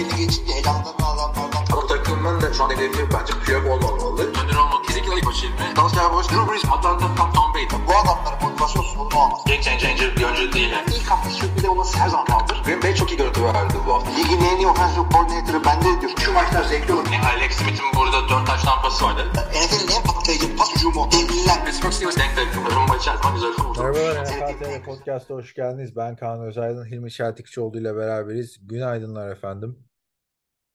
belli geçince elamdan adamlardan Bu takımın da şu an hedefi bence Piyok olmamalı. Önder olmak kesinlikle ilk başı ilmi. Dalsya Boş, Drew Brees, Atlanta, Tom, Tom Brady. bu adamların motivasyon sorunu olmaz. Game changer bir oyuncu değil. Yani. İlk hafta sürpriz olması her zaman kaldır. Green Bay çok iyi görüntü verdi bu hafta. Ligin en iyi offensive coordinator'ı bende diyor. Şu maçlar zevkli olur. Yani Alex Smith'in burada 4 taş tampası vardı. NFL'in en patlayıcı pas hücumu. Devliler. Pittsburgh Steelers denk denk. Rumba kuruldu. Merhabalar NFL TV Podcast'a hoş geldiniz. Ben Kaan Özaydın, Hilmi Çeltikçioğlu ile beraberiz. Günaydınlar efendim.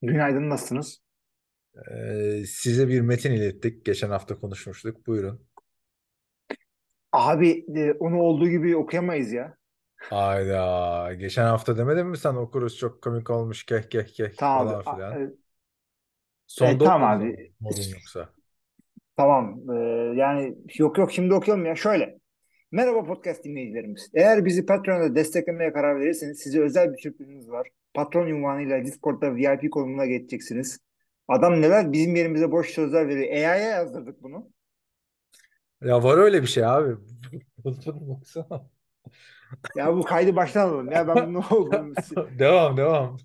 Günaydın nasılsınız? Ee, size bir metin ilettik. Geçen hafta konuşmuştuk. Buyurun. Abi e, onu olduğu gibi okuyamayız ya. Hayda. Geçen hafta demedin mi sen okuruz çok komik olmuş keh keh keh Tamam falan filan. E, Sonda e, tamam abi. modun yoksa. Tamam. E, yani yok yok şimdi okuyalım ya. Şöyle. Merhaba podcast dinleyicilerimiz. Eğer bizi Patreon'da desteklemeye karar verirseniz size özel bir sürprizimiz var. Patron ünvanıyla Discord'da VIP konumuna geçeceksiniz. Adam neler bizim yerimize boş sözler veriyor. AI'ya yazdırdık bunu. Ya var öyle bir şey abi. Baksana. Ya bu kaydı baştan alalım. Ya ben ne olduğunu Devam devam.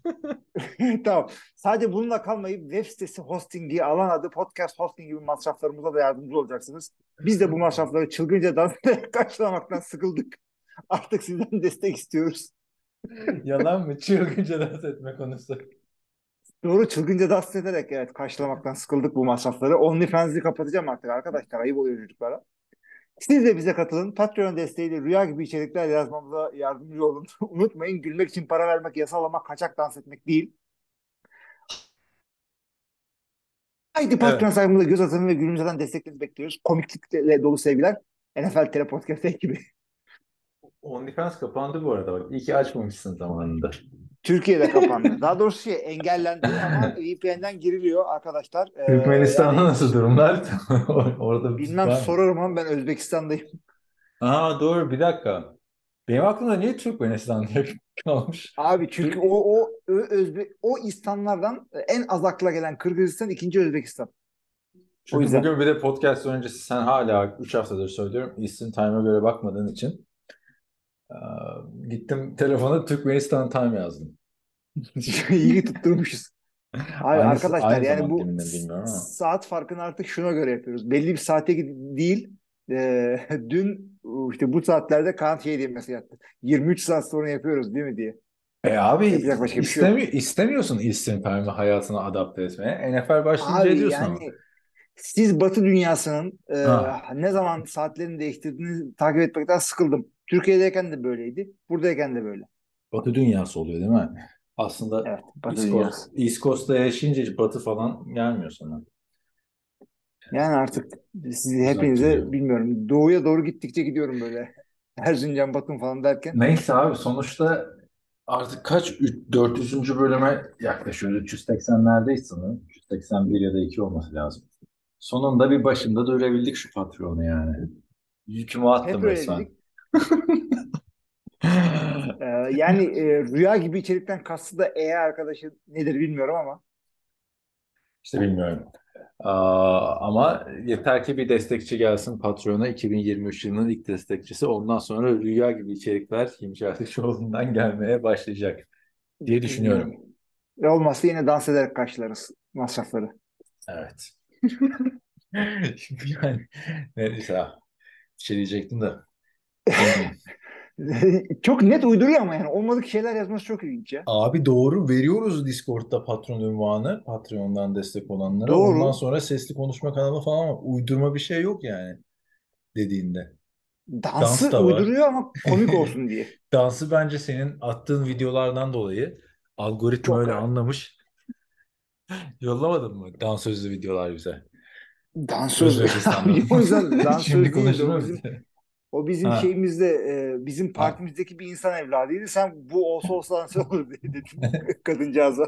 Tamam. Sadece bununla kalmayıp web sitesi hosting diye alan adı podcast hosting gibi masraflarımıza da yardımcı olacaksınız. Biz de bu masrafları çılgınca da karşılamaktan sıkıldık. Artık sizden destek istiyoruz. Yalan mı? Çılgınca dans etme konusu. Doğru çılgınca dans ederek evet karşılamaktan sıkıldık bu masrafları. OnlyFans'i kapatacağım artık arkadaşlar. Ayıp oluyor çocuklara. Siz de bize katılın. Patreon desteğiyle rüya gibi içerikler yazmamıza yardımcı olun. Unutmayın gülmek için para vermek yasal ama kaçak dans etmek değil. Haydi Patreon Evet. sayfamıza göz atın ve gülümseden desteklerinizi bekliyoruz. Komiklikle dolu sevgiler. NFL Tele Podcast ekibi. OnlyFans kapandı bu arada. Bak, iyi ki açmamışsın zamanında. Türkiye'de kapandı. Daha doğrusu şey engellendi ama VPN'den giriliyor arkadaşlar. Ee, Türkmenistan'da yani nasıl durumlar? Orada bilmem var sorarım ama ben Özbekistan'dayım. Aa doğru bir dakika. Benim aklımda niye Türkmenistan diye kalmış? Abi çünkü o o Özbe o İstanlardan en az akla gelen Kırgızistan, ikinci Özbekistan. Çünkü yüzden. bugün bir de podcast öncesi sen hala 3 haftadır söylüyorum Eastern Time'a göre bakmadığın için gittim telefona Türkmenistan Time yazdım. İyi tutturmuşuz. Abi Aynı- arkadaşlar aynı yani bu saat farkını artık şuna göre yapıyoruz. Belli bir saate değil. Ee, dün işte bu saatlerde Kaan şey diye mesela yaptı. 23 saat sonra yapıyoruz değil mi diye. E abi Yapacak başka bir şey yok. istemi- istemiyorsun Eastern Time'ı hayatına adapte etmeye. NFL başlayınca Abi ediyorsun ama. yani siz Batı dünyasının e, Ha. ne zaman saatlerini değiştirdiğini takip etmekten sıkıldım. Türkiye'deyken de böyleydi. Buradayken de böyle. Batı dünyası oluyor değil mi? Aslında Evet. Batı East. Coast, East Coast'ta yaşayınca batı falan gelmiyor sana. Yani artık sizi hepinize bilmiyorum. Doğuya doğru gittikçe gidiyorum böyle. Erzincan, Batın falan derken. Neyse abi sonuçta artık kaç? Üç- 400. bölüme yaklaşıyoruz. 380'lerdeyiz sanırım. 381 ya da 2 olması lazım. Sonunda bir başında duyurabildik şu patronu yani. Yükümü attım Hep resmen. öyleydik. Ee, yani e, rüya gibi içerikten kastı da E arkadaşı nedir bilmiyorum ama. İşte bilmiyorum. Aa, ama yeter ki bir destekçi gelsin Patreon'a 2023 yılının ilk destekçisi. Ondan sonra rüya gibi içerikler Hilmi Çeltikçioğlu'ndan gelmeye başlayacak diye düşünüyorum. Ve olmazsa yine dans ederek karşılarız masrafları. Evet. Yani neyse ha. Bir şey diyecektim de. Çok net uyduruyor ama yani olmadık şeyler yazması çok ilginç ya. Abi doğru veriyoruz Discord'da patron ünvanı Patreon'dan destek olanlara. Doğru. Ondan sonra sesli konuşma kanalı falan ama uydurma bir şey yok yani dediğinde. Dansı Dans da var. uyduruyor ama komik olsun diye. Dansı bence senin attığın videolardan dolayı algoritma Çok öyle evet. anlamış. Yollamadın mı dansözlü videolar bize? Dansöz. Özbekistan'dan. o yüzden dansöz Şimdi konuşma bize. O bizim Ha. şeyimizde e, bizim partimizdeki bir insan evladıydı. Sen bu olsa olsa dansöz olur diye dedim kadıncağıza.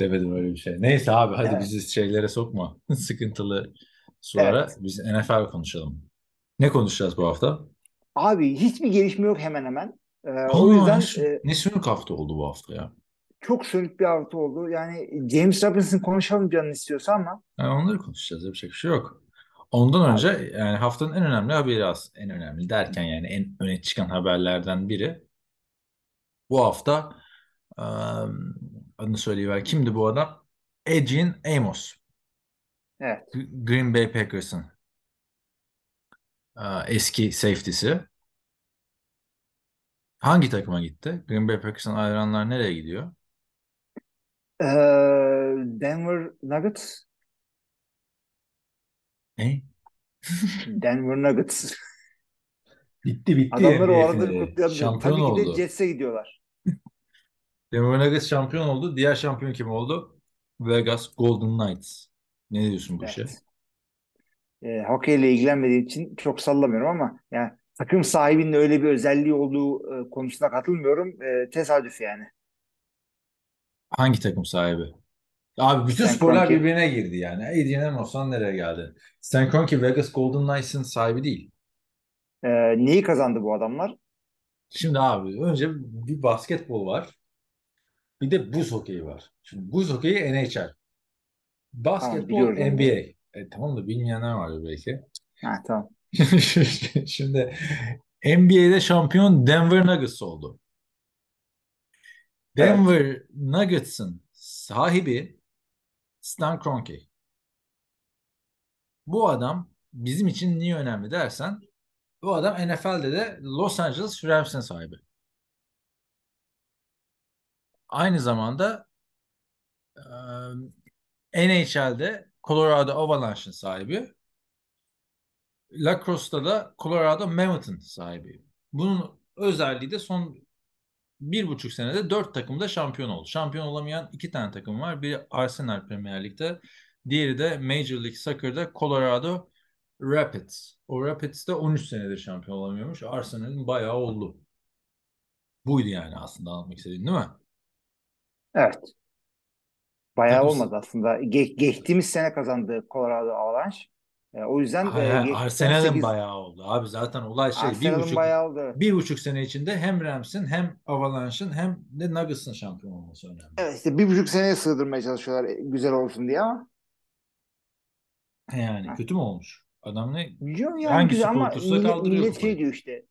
Demedim öyle bir şey. Neyse abi hadi Evet. bizi şeylere sokma. Sıkıntılı sulara. Biz NFL konuşalım. Ne konuşacağız bu hafta? Abi hiçbir gelişme yok hemen hemen. E, Aa, o yüzden ne, e, ne sönük hafta oldu bu hafta ya. çok sönük bir hafta oldu. Yani James Robinson konuşalım canın istiyorsa ama Yani onları konuşacağız. Yapacak bir şey yok. Ondan önce yani haftanın en önemli haberi az. En önemli derken yani en öne çıkan haberlerden biri. Bu hafta eee, adını söyleyiver. Kimdi bu adam? Adrian Amos. Evet. Green Bay Packers'ın aa, eski safety'si. Hangi takıma gitti? Green Bay Packers'ın ayrılanlar nereye gidiyor? Ee, Denver Nuggets. Ne? Denver Nuggets. Bitti bitti. Adamlar o arada kutlayalım. Şampiyon Tabii ki de oldu. Jets'e gidiyorlar. Denver Nuggets şampiyon oldu. Diğer şampiyon kim oldu? Vegas Golden Knights. Ne diyorsun bu işe? Evet. Ee, hokeyle ilgilenmediğim için çok sallamıyorum ama yani takım sahibinin öyle bir özelliği olduğu e, konusuna katılmıyorum. E, tesadüf yani. Hangi takım sahibi? Abi bütün Stan sporlar Kroenke. birbirine girdi yani. Adrian Amos'tan nereye geldi? Stan Kroenke Vegas Golden Knights'ın sahibi değil. E, neyi kazandı bu adamlar? Şimdi abi önce bir basketbol var. Bir de buz hokeyi var. Şimdi buz hokeyi NHL. Basketbol onu. NBA. E, tamam da bilmeyenler vardır belki. Ha, tamam. Şimdi NBA'de şampiyon Denver Nuggets oldu. Denver Nuggets'ın sahibi Stan Kroenke. Bu adam bizim için niye önemli dersen bu adam NFL'de de Los Angeles Rams'in sahibi. Aynı zamanda e, NHL'de Colorado Avalanche'ın sahibi. Lacrosse'da da Colorado Mammoth'ın sahibi. Bunun özelliği de son bir buçuk senede dört takımda şampiyon oldu. Şampiyon olamayan iki tane takım var. Biri Arsenal Premier Lig'de, diğeri de Major League Soccer'da Colorado Rapids. O Rapids de 13 senedir şampiyon olamıyormuş. Arsenal'in bayağı oldu. Buydu yani aslında anlatmak istediğin değil mi? Evet. Bayağı Tabii. olmadı aslında. Ge- geçtiğimiz sene kazandı Colorado Avalanche. E, o yüzden e, Hayır, ge- Arsenal'in 18 bayağı oldu. Abi zaten olay şey bir buçuk, bayağı oldu. bir buçuk sene içinde hem Rams'in hem Avalanche'ın hem de Nuggets'ın şampiyon olması önemli. Evet işte bir buçuk seneye sığdırmaya çalışıyorlar e, güzel olsun diye ama Yani Ha. kötü mü olmuş? Adam ne? Biliyorum yani Hangi güzel ama millet, millet şey diyor işte.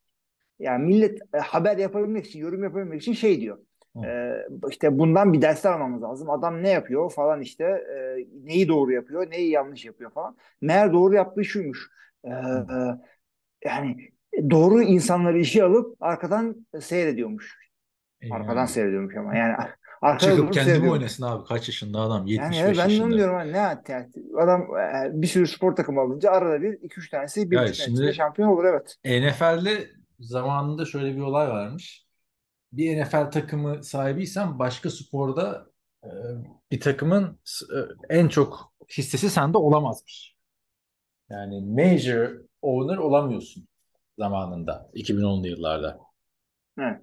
Yani millet e, haber yapabilmek için, yorum yapabilmek için şey diyor. Hı. E, işte bundan bir ders almamız lazım. Adam ne yapıyor falan işte. e, neyi doğru yapıyor, neyi yanlış yapıyor falan. Meğer doğru yaptığı şuymuş. E, e, yani doğru insanları işe alıp arkadan seyrediyormuş. Arkadan Yani. seyrediyormuş ama yani arkada Çıkıp kendimi seyrediyormuş. oynasın abi. Kaç yaşında adam? 75 Yani evet, ben yaşında. diyorum. ha, Ne at- yani adam e, bir sürü spor takımı alınca arada bir iki üç tanesi bir Ya buçuk sene şimdi- şampiyon olur evet. NFL'de zamanında şöyle bir olay varmış. Bir NFL takımı sahibiysen başka sporda e, bir takımın e, en çok hissesi sende olamazmış. Yani major owner olamıyorsun zamanında 2010'lu yıllarda. Evet.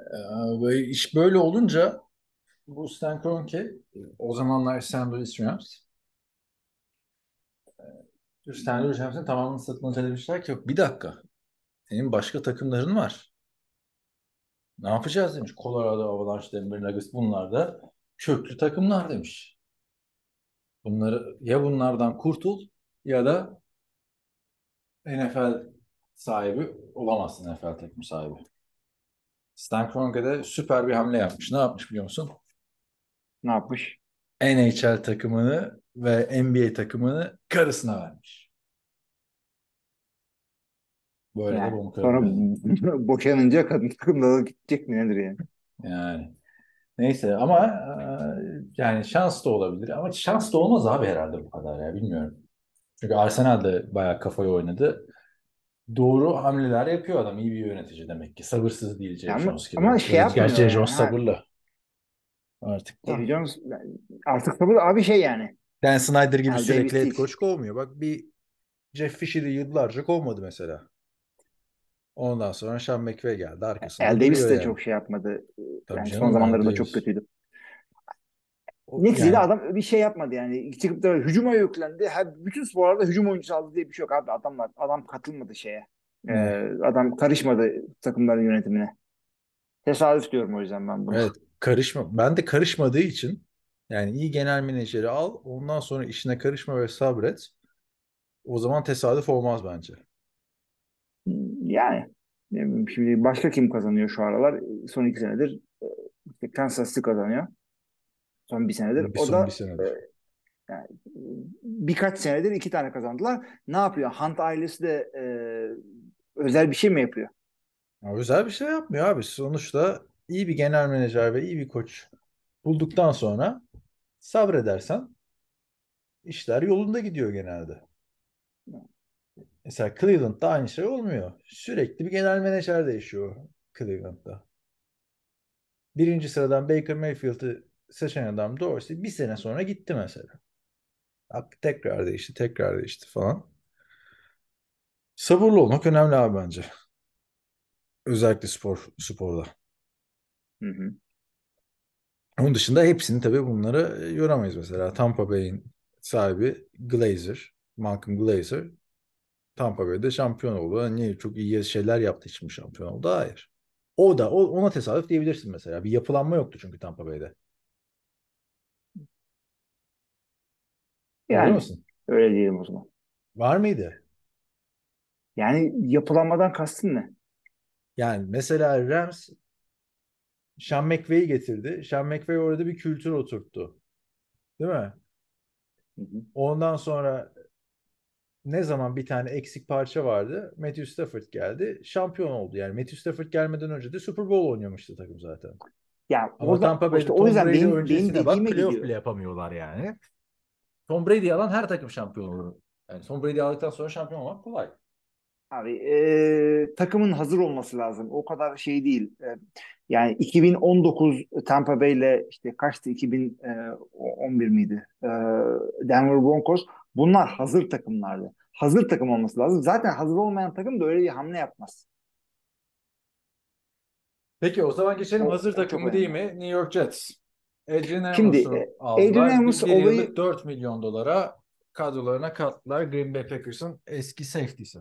E, Böyle iş böyle olunca bu Stan Kroenke o zamanlar St. Louis Rams e, St. Louis Rams'in tamamını satın alınca demişler ki yok bir dakika senin başka takımların var. Ne yapacağız demiş. Colorado Avalanche, Denver Nuggets bunlar da köklü takımlar demiş. Bunları ya bunlardan kurtul ya da NFL sahibi olamazsın NFL takım sahibi. Stan Kroenke de süper bir hamle yapmış. Ne yapmış biliyor musun? Ne yapmış? NHL takımını ve NBA takımını karısına vermiş. Böyle de Yani bomba sonra kırılıyor. boşanınca kadın takımda da gidecek mi nedir yani? Yani neyse ama e, yani şans da olabilir ama şans da olmaz abi herhalde bu kadar ya bilmiyorum. Çünkü Arsenal de bayağı kafayı oynadı. Doğru hamleler yapıyor adam. iyi bir yönetici demek ki. Sabırsız değil Jerry Ama- Jones gibi. ama şey yapmıyor Gerçi yani, Jones sabırlı. Artık da. Jerry Jones artık tabii abi şey yani. Dan Snyder gibi Al sürekli head coach kovmuyor. Bak bir Jeff Fisher'ı yıllarca kovmadı mesela. Ondan sonra Sean McVay geldi. Arkasında Al Davis de yani. çok şey yapmadı. Tabii Yani canım, son zamanlarında çok kötüydü. Neticede yani- adam bir şey yapmadı yani. Çıkıp da hücuma yüklendi. Her, bütün sporlarda hücum oyuncusu aldı diye bir şey yok abi. Adamlar adam katılmadı şeye. Ee, adam karışmadı takımların yönetimine. Tesadüf diyorum o yüzden ben bunu. Evet karışma. Ben de karışmadığı için yani iyi genel menajeri al ondan sonra işine karışma ve sabret. O zaman tesadüf olmaz bence. Yani şimdi başka kim kazanıyor şu aralar? Son iki senedir e, işte Kansas City kazanıyor. Son bir senedir. Bir o son da bir senedir. e, yani, birkaç senedir iki tane kazandılar. Ne yapıyor? Hunt ailesi de e, özel bir şey mi yapıyor? Ya özel bir şey yapmıyor abi. Sonuçta iyi bir genel menajer ve iyi bir koç bulduktan sonra sabredersen işler yolunda gidiyor genelde. Mesela Cleveland'da aynı şey olmuyor. Sürekli bir genel menajer değişiyor Cleveland'da. Birinci sıradan Baker Mayfield'ı seçen adam Dorsey bir sene sonra gitti mesela. Bak tekrar değişti, tekrar değişti falan. Sabırlı olmak önemli abi bence. Özellikle spor sporda. Hı hı. Onun dışında hepsini tabii bunları yoramayız mesela. Tampa Bay'in sahibi Glazer, Malcolm Glazer Tampa Bay'de şampiyon oldu. Niye çok iyi şeyler yaptı için mi şampiyon oldu? Hayır. O da o, ona tesadüf diyebilirsin mesela. Bir yapılanma yoktu çünkü Tampa Bay'de. Yani musun? öyle diyelim o zaman. Var mıydı? Yani yapılanmadan kastın ne? Yani mesela Rams Sean McVay'i getirdi. Sean McVay orada bir kültür oturttu. Değil mi? Hı hı. Ondan sonra ne zaman bir tane eksik parça vardı? Matthew Stafford geldi. Şampiyon oldu. Yani Matthew Stafford gelmeden önce de Super Bowl oynamıştı takım zaten. Yani Ama orada Tampa Bay'de işte o Tom Brady benim, benim öncesine bak dediğime playoff gidiyor. bile yapamıyorlar yani. Tom Brady alan her takım şampiyon olur. Yani Tom Brady aldıktan sonra şampiyon olmak kolay. Abi e, takımın hazır olması lazım. O kadar şey değil. E, yani 2019 Tampa Bay ile işte kaçtı 2011 miydi? E, Denver Broncos. Bunlar hazır takımlardı. Hazır takım olması lazım. Zaten hazır olmayan takım da öyle bir hamle yapmaz. Peki o zaman geçelim O- hazır takımı değil mi? New York Jets. Adrian Amos'u e, aldılar. Adrian Amos olayı- yıllık 4 milyon dolara kadrolarına kattılar. Green Bay Packers'ın eski safety'si.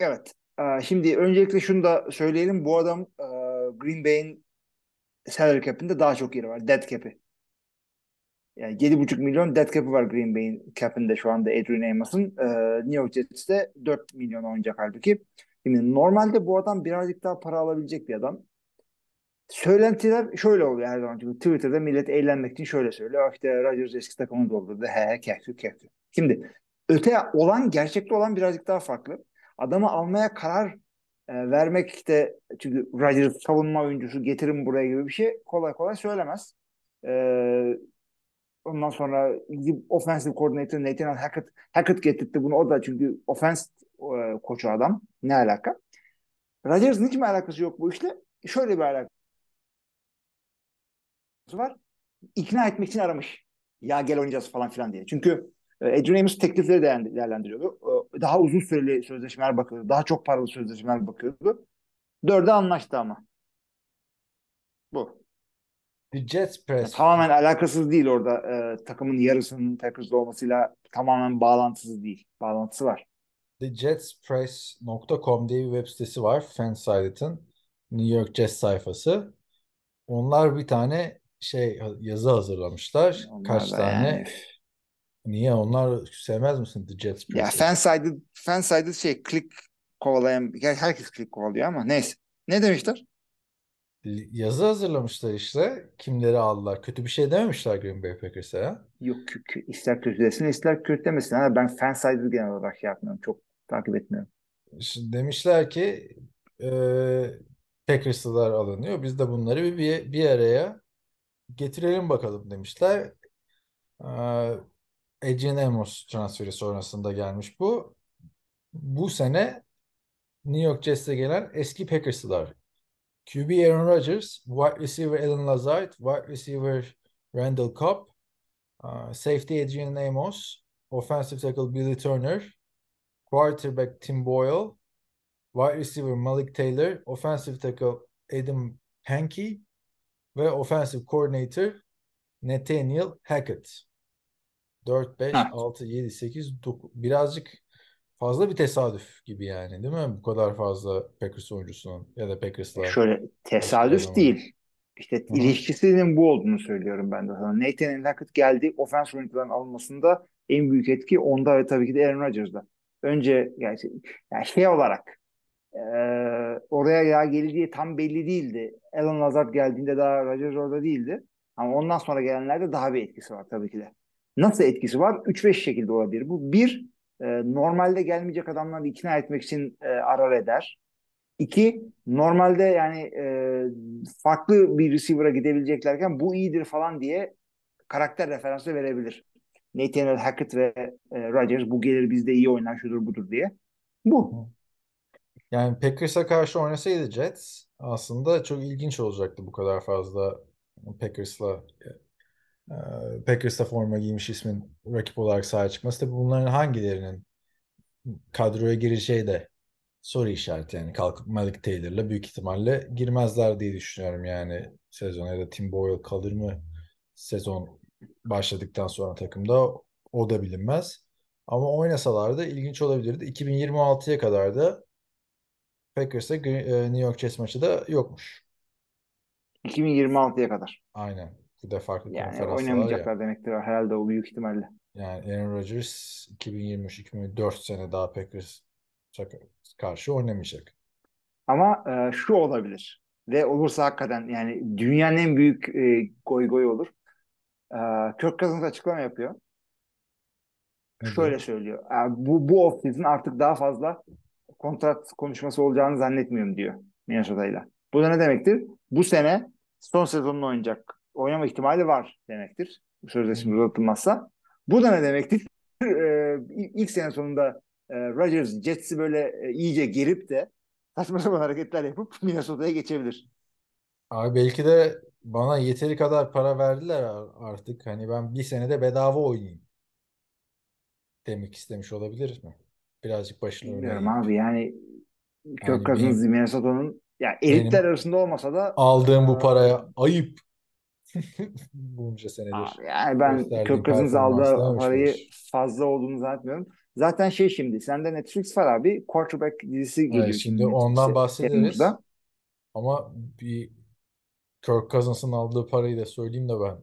Evet. E, şimdi öncelikle şunu da söyleyelim. Bu adam e, Green Bay'in salary cap'inde daha çok yeri var. Dead cap'i. Yani 7,5 milyon dead cap'i var Green Bay'in cap'inde şu anda Adrian Amos'un. Ee, New York Jets'te 4 milyon oynayacak halbuki. Şimdi normalde bu adam birazcık daha para alabilecek bir adam. Söylentiler şöyle oluyor her zaman. Çünkü Twitter'da millet eğlenmek için şöyle söylüyor. "Ah İşte Rodgers eski takımını doldurdu. He he kehkü kehkü. Şimdi öte olan gerçekte olan birazcık daha farklı. Adamı almaya karar e, vermek işte çünkü Rodgers savunma oyuncusu getirin buraya gibi bir şey kolay kolay söylemez. Ee, Ondan sonra offensive coordinator Nathan Hackett, Hackett getirdi bunu. O da çünkü offense e, koçu adam. Ne alaka? Rodgers'ın hiç mi alakası yok bu işle? Şöyle bir alakası var. İkna etmek için aramış. Ya gel oynayacağız falan filan diye. Çünkü e, Adrian Amos teklifleri değerlendiriyordu. E, Daha uzun süreli sözleşmeler bakıyordu. Daha çok paralı sözleşmeler bakıyordu. Dörde anlaştı ama. Bu. The Jets press. Tamamen alakasız değil orada e, takımın yarısının Packers'da olmasıyla tamamen bağlantısız değil. Bağlantısı var. TheJetsPress.com diye bir web sitesi var. Fansided'ın New York Jets sayfası. Onlar bir tane şey yazı hazırlamışlar. Onlar Kaç tane? yani. Niye? Onlar sevmez misin The Jets Ya Press'i? fansided, fansided şey klik kovalayan yani herkes klik kovalıyor ama neyse. Ne demişler? Yazı hazırlamışlar işte. Kimleri aldılar? Kötü bir şey dememişler Green Bay Packers'a ya. Yok ister kötü desin ister kötü demesin. Ha, ben fansided genel olarak şey yapmıyorum. Çok takip etmiyorum. Şimdi demişler ki e, Packers'lar alınıyor. Biz de bunları bir, bir, bir araya getirelim bakalım demişler. E, Adrian Amos transferi sonrasında gelmiş bu. Bu sene New York Jets'e gelen eski Packers'lar. QB Aaron Rodgers, wide receiver Alan Lazard, wide receiver Randall Cobb, uh, safety Adrian Amos, offensive tackle Billy Turner, quarterback Tim Boyle, wide receiver Malik Taylor, offensive tackle Adam Pankey ve offensive coordinator Nathaniel Hackett. 4, 5, Ha. 6, 7, 8, 9. Birazcık fazla bir tesadüf gibi yani değil mi? Bu kadar fazla Packers oyuncusunun ya da Packers'la. Şöyle tesadüf değil. İşte Hı ilişkisinin bu olduğunu söylüyorum ben de sana. Nathan Hackett geldi. Offense oyuncuların alınmasında en büyük etki onda ve tabii ki de Aaron Rodgers'da. Önce yani, yani şey olarak e, oraya ya geleceği tam belli değildi. Alan Lazard geldiğinde daha Rodgers orada değildi. Ama ondan sonra gelenlerde daha bir etkisi var tabii ki de. Nasıl etkisi var? 3-5 şekilde olabilir. Bu bir, e, normalde gelmeyecek adamları ikna etmek için e, arar eder. İki, normalde yani e, farklı bir receiver'a gidebileceklerken bu iyidir falan diye karakter referansı verebilir. Nathaniel Hackett ve e, Rodgers bu gelir bizde iyi oynar şudur budur diye. Bu. Yani Packers'a karşı oynasaydı Jets aslında çok ilginç olacaktı bu kadar fazla Packers'la Packers'ta forma giymiş ismin rakip olarak sahaya çıkması. Tabii bunların hangilerinin kadroya gireceği de soru işareti yani kalkıp Malik Taylor'la büyük ihtimalle girmezler diye düşünüyorum yani sezon ya da Tim Boyle kalır mı sezon başladıktan sonra takımda o da bilinmez. Ama oynasalar da ilginç olabilirdi. 2026'ya kadar da Packers'a e, New York Jets maçı da yokmuş. 2026'ya kadar. Aynen. Bir de farklı Yani konferanslar var ya. oynamayacaklar demektir herhalde o büyük ihtimalle. Yani Aaron Rodgers 2023-2024 sene daha Packers karşı oynamayacak. Ama e, şu olabilir ve olursa hakikaten yani dünyanın en büyük e, goy goy olur. E, Kirk Cousins açıklama yapıyor. Ne Şöyle söylüyor. E, bu bu offseason artık daha fazla kontrat konuşması olacağını zannetmiyorum diyor Minnesota'yla. Bu da ne demektir? Bu sene son sezonunu oynayacak. Oynama ihtimali var demektir. Bu sözleşme uzatılmazsa. Bu da ne demektir? E, ilk sene sonunda e, Rodgers Jets'i böyle e, iyice gerip de saçma sapan hareketler yapıp Minnesota'ya geçebilir. Abi belki de bana yeteri kadar para verdiler artık. Hani ben bir senede bedava oynayayım demek istemiş olabilir mi? Birazcık başını Bilmiyorum oynayıp. abi yani Kirk Yani benim- Minnesota'nın ya elitler Benim arasında olmasa da aldığım bu paraya ayıp. Bunca senedir. Yani ben Kirk aldığı parayı fazla olduğunu zannetmiyorum. Zaten şey şimdi sende Netflix var abi. Quarterback dizisi geliyor Evet, şimdi Netflix'e ondan bahsederiz. Temmuz'da. Ama bir Kirk Cousins'ın aldığı parayı da söyleyeyim de ben.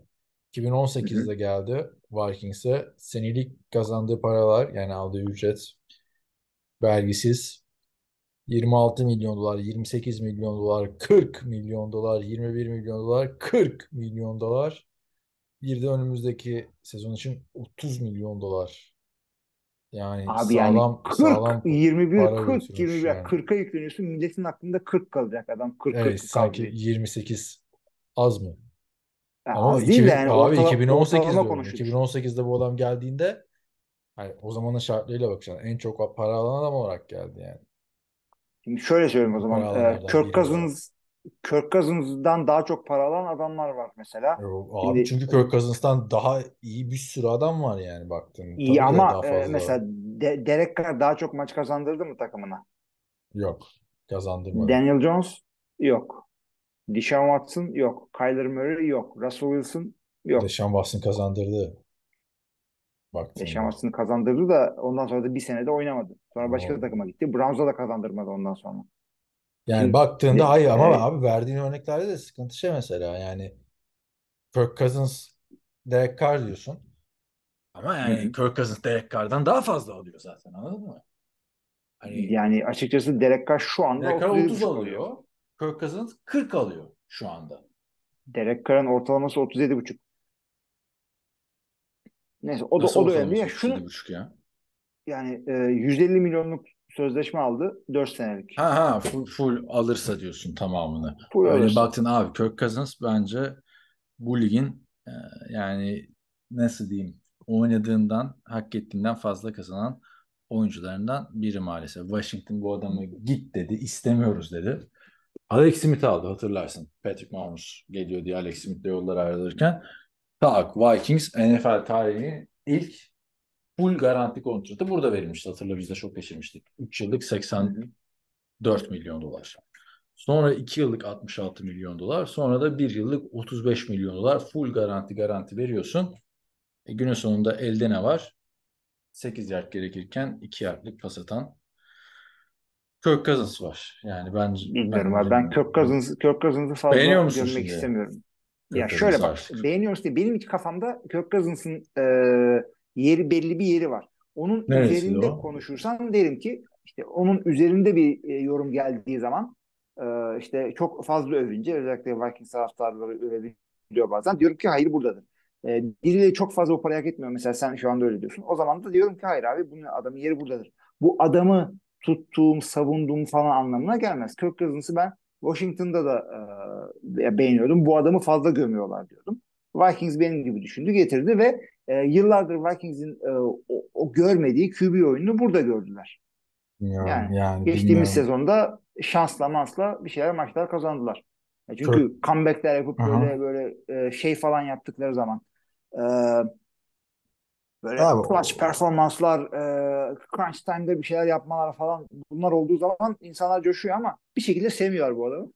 2018'de geldi Vikings'e. Senelik kazandığı paralar yani aldığı ücret vergisiz 26 milyon dolar, 28 milyon dolar, 40 milyon dolar, 21 milyon dolar, 40 milyon dolar. Bir de önümüzdeki sezon için 30 milyon dolar. Yani Abi yani sağlam 40, sağlam 21, para 40, götürmüş 21, yani. 40'a yükleniyorsun. Milletin aklında 40 kalacak adam. 40, Evet 40 sanki kaldı. 28 az mı? Ya Ama az 2000, değil de yani abi ortala- 2018 ortalama diyorum. konuşuyoruz. 2018'de bu adam geldiğinde hani o zamanın şartlarıyla bakacaksın. En çok para alan adam olarak geldi yani. Şimdi şöyle söyleyeyim o zaman. alanlardan Kirk. Cousins Kirk Cousins'dan daha çok para alan adamlar var mesela. Yok, Abi Şimdi çünkü Kirk Cousins'tan daha iyi bir sürü adam var yani baktığında. iyi Tabii ama e, mesela De- Derek Carr daha çok maç kazandırdı mı takımına? Yok. Kazandırmadı. Daniel Jones yok. Deshaun Watson yok. Kyler Murray yok. Russell Wilson yok. Deshaun Watson kazandırdı. Baktığında. Watson'ı kazandırdı da ondan sonra da bir senede oynamadı. Sonra başka Ama- takıma gitti. Browns'a da kazandırmadı ondan sonra. Yani Şimdi- baktığında Ne- hayır ama e- abi verdiğin örneklerde de sıkıntı şey mesela yani Kirk Cousins Derek Carr diyorsun. Ama yani hı. Kirk Cousins Derek Carr'dan daha fazla alıyor zaten anladın mı? Hani Yani açıkçası Derek Carr şu anda Derek Carr 37,5 30 alıyor. alıyor. Kirk Cousins 40 alıyor şu anda. Derek Carr'ın ortalaması 37,5. Neyse o da Nasıl o da önemli. Ya şunu 37,5 ya? yani e, 150 milyonluk sözleşme aldı 4 senelik. Ha ha full, full alırsa diyorsun tamamını. Full Öyle alırsa. baktın abi Kirk Cousins bence bu ligin e, yani nasıl diyeyim oynadığından hak ettiğinden fazla kazanan oyuncularından biri maalesef. Washington bu adamı git dedi istemiyoruz dedi. Alex Smith aldı hatırlarsın. Patrick Mahomes geliyor diye Alex Smith'le yollar ayrılırken. Tak Vikings NFL tarihinin ilk full garanti kontratı burada verilmişti. Hatırla biz de çok geçirmiştik. 3 yıllık 84 milyon dolar. Sonra 2 yıllık 66 milyon dolar. Sonra da 1 yıllık 35 milyon dolar. Full garanti garanti veriyorsun. E, günün sonunda elde ne var? 8 yard gerekirken 2 yardlık pas atan Kirk Cousins var. Yani ben Bilmiyorum abi. Ben Kirk Cousins, Kirk Cousins'ı fazla görmek istemiyorum. Ya Cousins şöyle bak. artık. Beğeniyoruz diye benim iç kafamda Kirk Cousins'ın e, yeri belli bir yeri var. Onun Neresi üzerinde o? konuşursan derim ki işte onun üzerinde bir e, yorum geldiği zaman e, işte çok fazla övünce özellikle Vikings taraftarları övebiliyor bazen. Diyorum ki hayır buradadır. E, birileri çok fazla o parayı hak etmiyor. Mesela sen şu anda öyle diyorsun. O zaman da diyorum ki hayır abi bunun adamın yeri buradadır. Bu adamı tuttuğum, savunduğum falan anlamına gelmez. Kirk Cousins'ı ben Washington'da da e, beğeniyordum. Bu adamı fazla gömüyorlar diyordum. Vikings benim gibi düşündü, getirdi ve e, yıllardır Vikings'in e, o, o görmediği QB oyununu burada gördüler. Yani, Yani yani Geçtiğimiz bilmiyorum. sezonda şansla mansla bir şeyler maçlar kazandılar. Çünkü Çok- comebackler yapıp Aha. böyle böyle e, şey falan yaptıkları zaman e, böyle Abi, clutch performanslar, e, crunch time'da bir şeyler yapmalar falan bunlar olduğu zaman insanlar coşuyor ama bir şekilde sevmiyorlar bu adamı.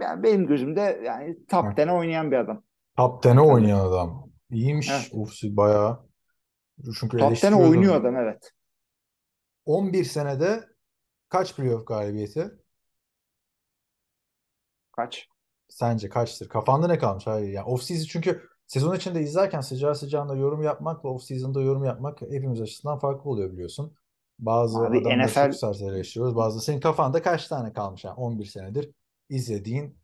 Yani benim gözümde yani top. 10'e oynayan bir adam. Top 10'e oynayan adam. İyiymiş. Evet. Ufsi bayağı. Çünkü Top 10'e eleştiriyordum. oynuyor adam evet. 11 senede kaç playoff galibiyeti? Kaç? Sence kaçtır? Kafanda ne kalmış? Hayır yani off çünkü sezon içinde izlerken sıcağı sıcağında yorum yapmakla off season'da yorum yapmak hepimiz açısından farklı oluyor biliyorsun. Bazı Abi adamları NFL çok sert eleştiriyoruz. Bazı senin kafanda kaç tane kalmış yani 11 senedir izlediğin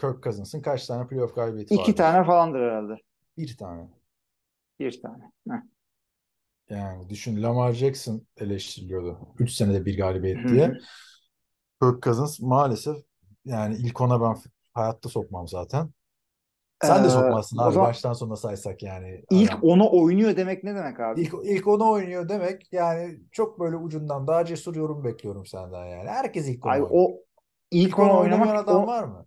Kirk Cousins'ın kaç tane playoff galibiyeti iki vardır? tane falandır herhalde. Bir tane. Bir tane. Heh. Yani düşün Lamar Jackson eleştiriliyordu. 3 senede bir galibiyet diye. Kirk Cousins maalesef yani ilk ona ben hayatta sokmam zaten. Sen de Ee, sokmazsın o abi zaman baştan sona saysak yani. ilk Adam. ona oynuyor demek ne demek abi? İlk, ilk ona oynuyor demek yani çok böyle ucundan daha cesur yorum bekliyorum senden yani. Herkes ilk ona Ay oynuyor. o ilk İlk ona ona oynamak adam o var mı?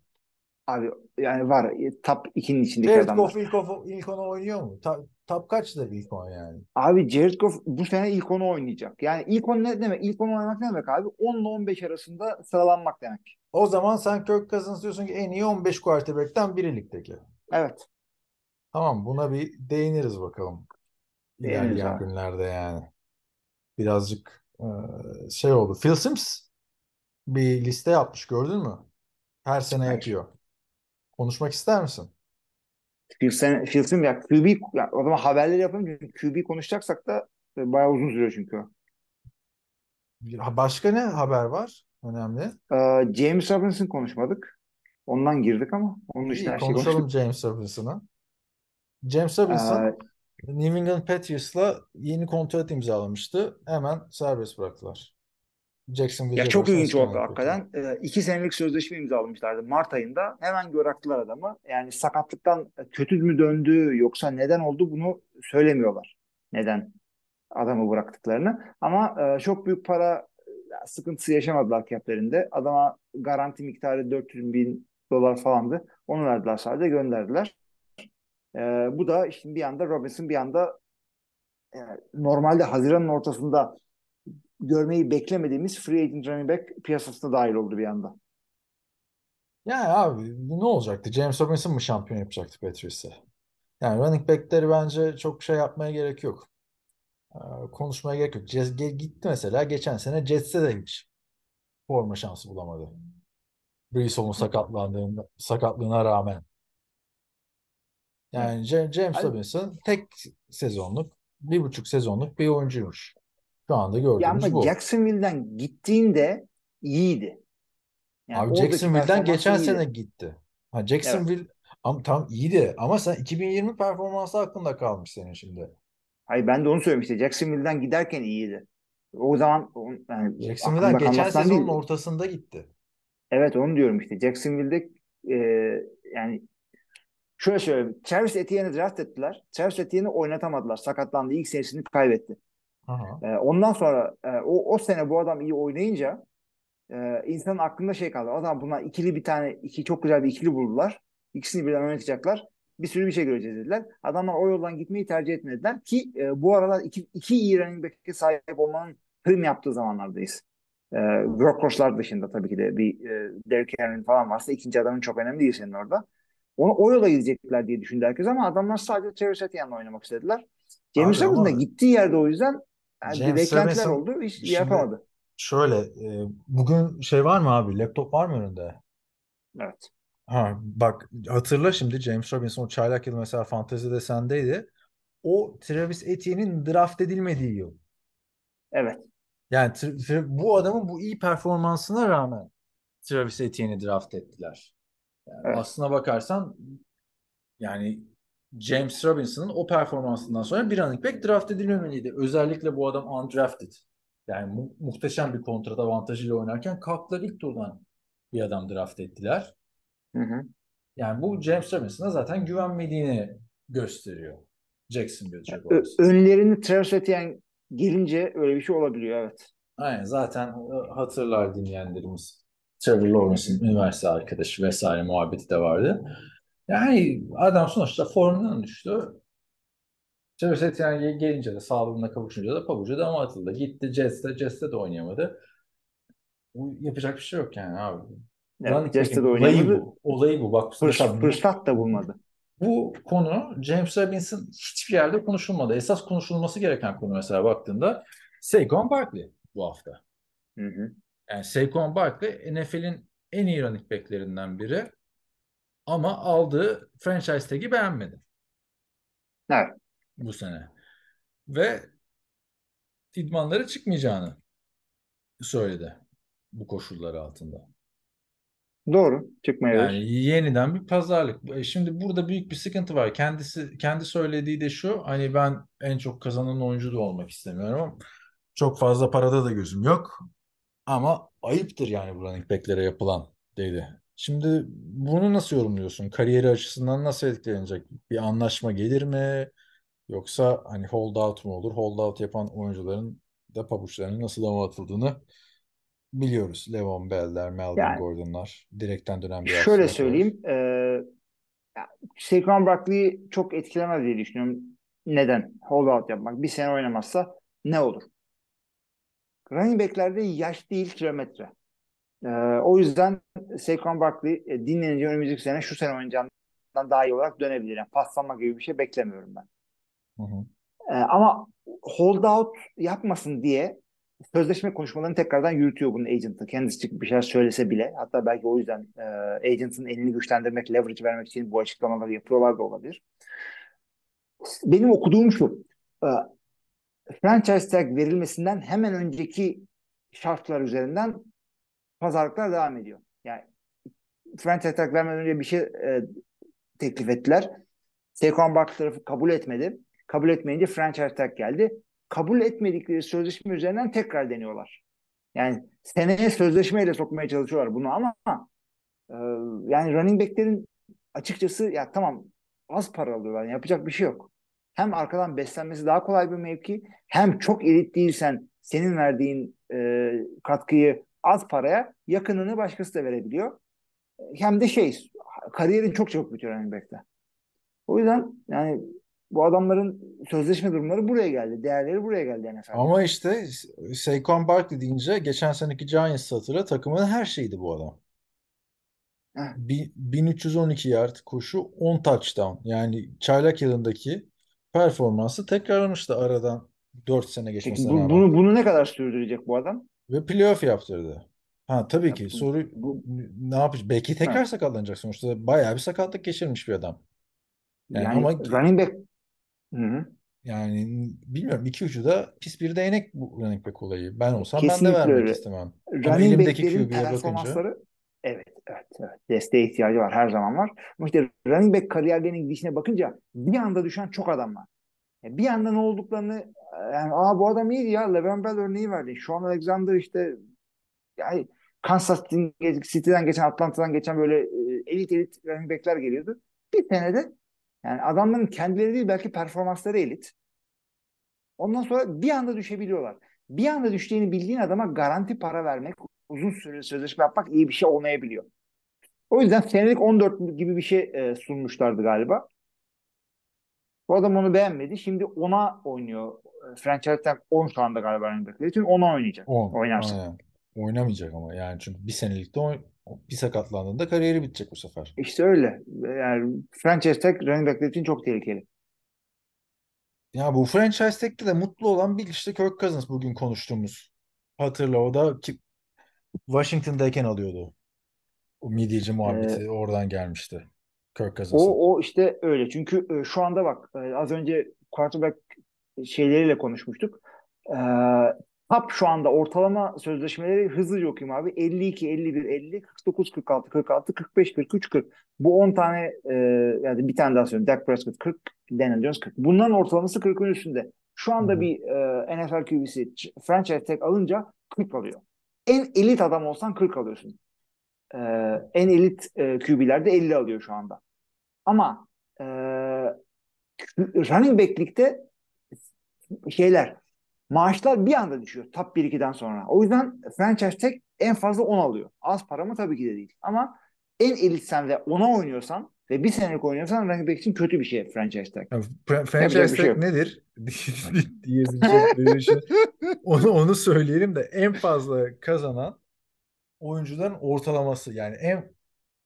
abi yani var e, top 2'nin içindeki Jared adamlar. Goff ilk, o- ilk ona oynuyor mu? Ta, top kaçta ilk on yani? Abi Jared Goff bu sene ilk onu oynayacak. Yani ilk on ne demek? İlk onu oynamak ne demek abi? 10 ile 15 arasında sıralanmak demek. O zaman sen Kirk Cousins diyorsun ki en iyi 15 quarterback'ten biri ligdeki. Evet. Tamam buna bir değiniriz bakalım. Değiniriz İlerleyen abi. günlerde yani. Birazcık e, şey oldu. Phil Simms bir liste yapmış gördün mü? Her sene Hayır. yapıyor. Konuşmak ister misin? Phil, sen, Phil Simms ya QB ya, o zaman haberleri yapalım çünkü QB konuşacaksak da e, bayağı uzun sürüyor çünkü o. Bir- ha, Başka ne haber var? Önemli. Ee, James Robinson konuşmadık. Ondan girdik ama onun dışında İyi her şeyi konuşalım konuştuk. James Robinson'ı. James Robinson Ee, New England Patriots'la yeni kontrat imzalamıştı. Hemen serbest bıraktılar. Jacksonville'e Ya çok ilginç oldu ısmarladık peki. hakikaten. Ee, iki senelik sözleşme imzalamışlardı Mart ayında. Hemen bıraktılar adamı. Yani sakatlıktan kötü mü döndü yoksa neden oldu bunu söylemiyorlar. Neden adamı bıraktıklarını. Ama e, çok büyük para e, sıkıntısı yaşamadılar caplerinde. Adama garanti miktarı 400 bin dolar falandı. Onu verdiler sadece gönderdiler. Ee, bu da işte bir anda Robinson bir anda e, normalde Haziran'ın ortasında görmeyi beklemediğimiz free agent running back piyasasına dahil oldu bir anda. Yani abi ne olacaktı? James Robinson mı şampiyon yapacaktı Patriots'ı? Yani running back'leri bence çok şey yapmaya gerek yok. Ee, konuşmaya gerek yok. Jets- gitti mesela geçen sene Jets'e de hiç forma şansı bulamadı. Hall'un sakatlandığında, sakatlığına rağmen. Yani Ja- James Abi- Robinson tek sezonluk, bir buçuk sezonluk bir oyuncuymuş. Şu anda Ya gördüğümüz ama bu. Jacksonville'den gittiğinde iyiydi. Yani Abi Jacksonville'den geçen iyiydi. sene gitti. Ha Jacksonville am, tam iyiydi ama sen 2020 performansı hakkında kalmış senin şimdi. Hayır ben de onu söylemiştim. Jacksonville'den giderken iyiydi. O zaman yani Jacksonville'den geçen sezonun değil. ortasında gitti. Evet onu diyorum işte. Jacksonville'de e, yani şöyle söyleyeyim. Travis Etienne'i draft ettiler. Travis Etienne'i oynatamadılar. Sakatlandı. İlk senesini kaybetti. Aha. E, ondan sonra e, o, o sene bu adam iyi oynayınca e, insanın aklında şey kaldı. O zaman bunlar ikili bir tane iki çok güzel bir ikili buldular. İkisini birden oynatacaklar. Bir sürü bir şey göreceğiz dediler. Adamlar o yoldan gitmeyi tercih etmediler ki e, bu aralar iki, iki iyi running back'e sahip olmanın prim yaptığı zamanlardayız. E, workhorse'lar dışında tabii ki de bir e, Derrick Henry falan varsa ikinci adamın çok önemli değil senin orada. Onu o yola gidecekler diye düşündü herkes ama adamlar sadece Travis Etienne'le oynamak istediler. James Robinson da gittiği yerde o yüzden yani James beklentiler oldu. Hiç şimdi yapamadı. şöyle e, bugün şey var mı abi? Laptop var mı önünde? Evet. Ha, bak hatırla şimdi James Robinson çaylak yıl mesela fantezide sendeydi. O Travis Etienne'in draft edilmediği yıl. Evet. Yani bu adamın bu iyi performansına rağmen Travis Etienne'i draft ettiler. Yani Evet. aslına bakarsan yani James Robinson'ın o performansından sonra bir running back draft edilmemeliydi. Özellikle bu adam undrafted. Yani mu- muhteşem bir kontrat avantajıyla oynarken kalktılar ilk turdan bir adam draft ettiler. Hı hı. Yani bu James Robinson'a zaten güvenmediğini gösteriyor. Jacksonville Jaguars. önlerini Travis Etienne gelince öyle bir şey olabiliyor evet. Aynen zaten e, hatırlar dinleyenlerimiz. Trevor Lawrence'ın üniversite arkadaşı vesaire muhabbeti de vardı. Yani adam sonuçta formdan düştü. Travis Etienne gelince de sağlığına kavuşunca da pabucu dama atıldı. Gitti Jets'te, Jets'te de oynayamadı. Yapacak bir şey yok yani abi. Evet, Jets'te de olayı oynayamadı. bu. Olayı bu. Bak bu, fırsat da bulmadı. Bu konu James Robinson hiçbir yerde konuşulmadı. Esas konuşulması gereken konu mesela baktığında Saquon Barkley bu hafta. Hı hı. Yani Saquon Barkley NFL'in en iyi running back'lerinden biri ama aldığı franchise tag'i beğenmedi Evet. bu sene. Ve idmanlara çıkmayacağını söyledi bu koşullar altında. Doğru. Çıkmayabilir. Yani yeniden bir pazarlık. E, Şimdi burada büyük bir sıkıntı var. Kendisi kendi söylediği de şu. Hani ben en çok kazanan oyuncu da olmak istemiyorum. Çok fazla parada da gözüm yok. Ama ayıptır yani bu running back'lere yapılan dedi. Şimdi bunu nasıl yorumluyorsun? Kariyeri açısından nasıl etkilenecek? Bir anlaşma gelir mi? Yoksa hani hold out mu olur? Hold out yapan oyuncuların da pabuçlarının nasıl dama atıldığını biliyoruz. Le'Veon Bell'ler, Melvin Yani Gordon'lar, direkten dönen bir şöyle söyleyeyim. E, Saquon Barkley'i çok etkilemez diye düşünüyorum. Neden? Holdout yapmak. Bir sene oynamazsa ne olur? Running back'lerde yaş değil kilometre. E, o yüzden Saquon Barkley e, dinlenince önümüzdeki sene şu sene oynayacağından daha iyi olarak dönebilir. Yani paslanma gibi bir şey beklemiyorum ben. Hı hı. E, ama holdout yapmasın diye sözleşme konuşmalarını tekrardan yürütüyor bunun agent'ı. Kendisi bir şeyler söylese bile. Hatta belki o yüzden e, agent'ın elini güçlendirmek, leverage vermek için bu açıklamaları yapıyorlar da olabilir. Benim okuduğum şu. E, franchise tag verilmesinden hemen önceki şartlar üzerinden pazarlıklar devam ediyor. Yani franchise tag vermeden önce bir şey e, teklif ettiler. Saquon Barkley tarafı kabul etmedi. Kabul etmeyince franchise tag geldi. Kabul etmedikleri sözleşme üzerinden tekrar deniyorlar. Yani seneye sözleşmeyle sokmaya çalışıyorlar bunu ama e, yani running back'lerin açıkçası ya tamam az para alıyorlar. Yani yapacak bir şey yok. Hem arkadan beslenmesi daha kolay bir mevki hem çok elit değilsen senin verdiğin e, katkıyı az paraya yakınını başkası da verebiliyor. Hem de şey kariyerin çok çabuk bitiyor running back'te. O yüzden yani bu adamların sözleşme durumları buraya geldi. Değerleri buraya geldi NFL'de. Ama işte Saquon Barkley deyince geçen seneki Giants hatırla takımın her şeydi bu adam. Heh. Bi- 1312 yard koşu 10 touchdown. Yani çaylak yılındaki performansı tekrarlamıştı aradan 4 sene Peki geçmesine bu, rağmen. bunu bunu ne kadar sürdürecek bu adam? Ve playoff yaptırdı. Ha tabii Ya ki bu, soru bu ne yapacak? Belki tekrar ha. sakatlanacak sonuçta. Bayağı bir sakatlık geçirmiş bir adam. Yani yani ama running back Hı hı. yani bilmiyorum iki ucu da pis bir değnek bu running back olayı. Ben olsam ben de Kesinlikle vermek öyle. istemem. Ama Running elimdeki back'lerin QB'ye bakınca performansları evet, evet, evet. Desteğe ihtiyacı var. Her zaman var. Ama işte running back kariyerlerinin gidişine bakınca bir anda düşen çok adam var. Yani bir anda ne olduklarını yani aa bu adam iyiydi ya. Le'Veon Bell örneği verdi. Şu an Alexander işte yani Kansas City'den geçen Atlanta'dan geçen böyle e, elit elit running back'ler geliyordu. Bir senede yani adamların kendileri değil belki performansları elit. Ondan sonra bir anda düşebiliyorlar. Bir anda düştüğünü bildiğin adama garanti para vermek, uzun süre sözleşme yapmak iyi bir şey olmayabiliyor. O yüzden senelik 14 gibi bir şey e, sunmuşlardı galiba. Bu adam onu beğenmedi. Şimdi ona oynuyor. E, Franchise tag 10 şu anda galiba running back'leri için ona oynayacak. 10. Oynarsa. Aynen. Oynamayacak ama yani çünkü bir senelikte oyn bir sakatlandığında kariyeri bitecek bu sefer. İşte öyle. Yani franchise tag running back'ler için çok tehlikeli. Ya bu franchise tag'te de mutlu olan bir işte Kirk Cousins bugün konuştuğumuz. Hatırla o da ki Washington'dayken alıyordu. O midyeci Ee, muhabbeti oradan gelmişti. Kirk Cousins'ın. o o işte öyle. Çünkü e, şu anda bak e, az önce quarterback şeyleriyle konuşmuştuk. E, top şu anda ortalama sözleşmeleri hızlıca okuyayım abi. 52, 51, 50, 49, 46, 46, 45, 43, 40. Bu 10 tane e, yani bir tane daha söyleyeyim. Dak Prescott 40, Daniel Jones 40. Bunların ortalaması 40'ın üstünde. Şu anda Hı. bir e, NFL QB'si franchise tag alınca 40 alıyor. En elit adam olsan 40 alıyorsun. E, en elit e, QB'ler de 50 alıyor şu anda. Ama e, running back'likte şeyler maaşlar bir anda düşüyor top 1-2'den sonra. O yüzden franchise tag en fazla 10 alıyor. Az para mı tabii ki de değil. Ama en elitsen ve 10'a oynuyorsan ve bir senelik oynuyorsan running back için kötü bir şey franchise tag. Yani fra- Yapacak franchise şey tag yok. nedir şey. Onu, onu söyleyelim de en fazla kazanan oyuncuların ortalaması yani en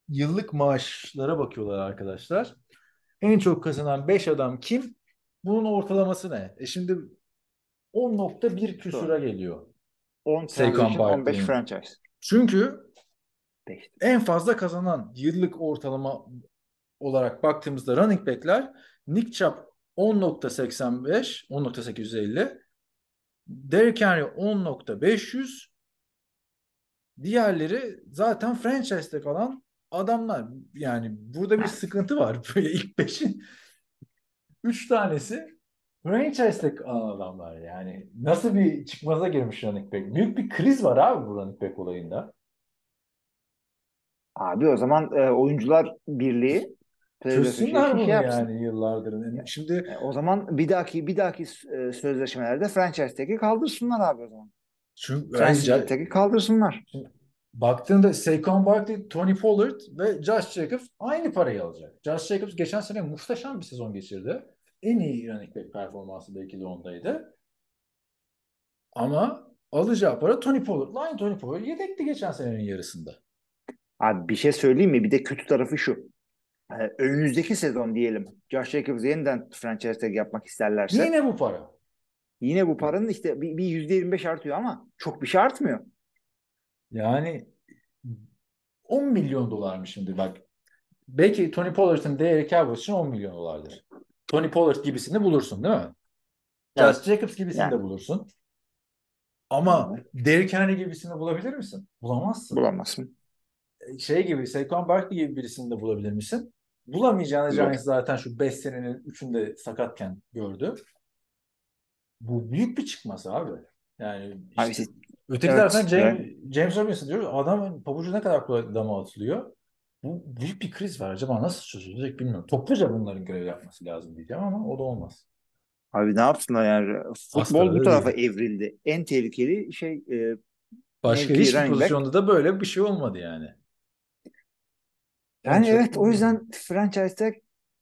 yıllık maaşlara bakıyorlar arkadaşlar. En çok kazanan 5 adam kim? Bunun ortalaması ne? E şimdi 10.1 küsura geliyor. 10 Saquon transition, 15 Barkley'in. franchise. Çünkü 5. en fazla kazanan yıllık ortalama olarak baktığımızda running back'ler Nick Chubb 10.85, 10.850, Derrick Henry 10.500, diğerleri zaten franchise'de kalan adamlar. Yani burada bir sıkıntı var. Böyle ilk beşin 3 tanesi kalan adamlar yani. Nasıl bir çıkmaza girmiş running back? Büyük bir kriz var abi bu running back olayında. Abi o zaman e, oyuncular birliği Çözsünler Association bunu şey yapsın. yani yıllardır. Yani Şimdi E, o zaman bir dahaki bir dahaki e, sözleşmelerde franchise tag'i kaldırsınlar abi o zaman. şu Franchise tag'i kaldırsınlar. baktığında Saquon Barkley, Tony Pollard ve Josh Jacobs aynı parayı alacak. Josh Jacobs geçen sene muhteşem bir sezon geçirdi. En iyi running back performansı belki de ondaydı. Ama alacağı para Tony Pollard'la aynı Tony Pollard yedekti geçen senenin yarısında. Abi bir şey söyleyeyim mi? Bir de kötü tarafı şu. E, önümüzdeki sezon diyelim. Josh Jacobs yeniden franchise tag yapmak isterlerse Yine bu para. yine bu paranın işte bir, bir %25 artıyor ama çok bir şey artmıyor. Yani 10 milyon dolar mı şimdi bak. Belki Tony Pollard'ın değeri Cowboys için 10 milyon dolardır. Tony Pollard gibisini bulursun değil mi? Evet. Josh Jacobs gibisini Yani. de bulursun. Ama Derrick Henry gibisini bulabilir misin? Bulamazsın. Bulamazsın. Şey gibi, Saquon Barkley gibi birisini de bulabilir misin? Bulamayacağını Yok. Giants zaten şu 5 senenin 3'ünde sakatken gördü. Bu büyük bir çıkmaz abi. Yani Abi işte işte- öteki evet, taraftan James, evet. James Robinson diyoruz. Adamın pabucu ne kadar kolay dama atılıyor. Bu büyük bir kriz var. Acaba nasıl çözülecek bilmiyorum. Topluca bunların görev yapması lazım diyeceğim ama o da olmaz. Abi ne yapsınlar yani? Futbol Astarada bu tarafa değil. evrildi. En tehlikeli şey e, Başka hiçbir running back. pozisyonda da böyle bir şey olmadı yani. Yani çok evet o yüzden franchise tag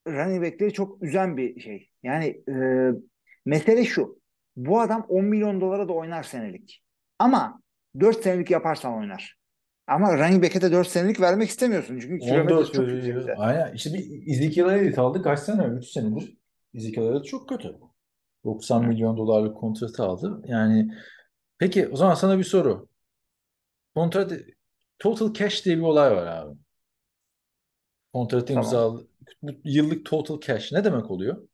running back'leri çok üzen bir şey. Yani e, mesele şu. Bu adam 10 milyon dolara da oynar senelik. Ama 4 senelik yaparsan oynar. Ama running back'e de 4 senelik vermek istemiyorsun. Çünkü kilometre 14 çok yüksekte. Aynen. İşte bir Ezekiel aldı. Kaç sene? 3 senedir. Ezekiel çok kötü. 90 milyon dolarlık kontratı aldı. Yani peki o zaman sana bir soru. Kontrat total cash diye bir olay var abi. Kontratı Tamam. imzaladı. Bu yıllık total cash ne demek oluyor?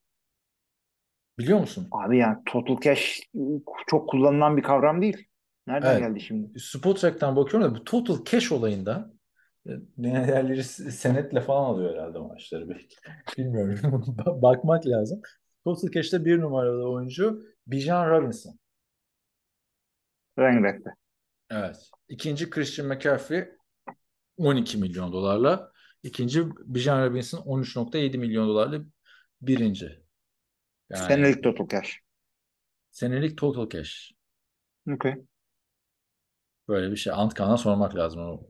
Biliyor musun? Abi yani total cash çok kullanılan bir kavram değil. Nereden Evet. geldi şimdi? Spotrack'tan bakıyorum da bu total cash olayında e, diğerleri senetle falan alıyor herhalde maçları belki. Bilmiyorum. Bakmak lazım. Total cash'te bir numaralı oyuncu Bijan Robinson. Running back'te. Evet. İkinci Christian McCaffrey 12 milyon dolarla. İkinci Bijan Robinson 13.7 milyon dolarla birinci. Yani Senelik total cash. senelik total cash. Okay. Böyle bir şey. Antkan'a sormak lazım. O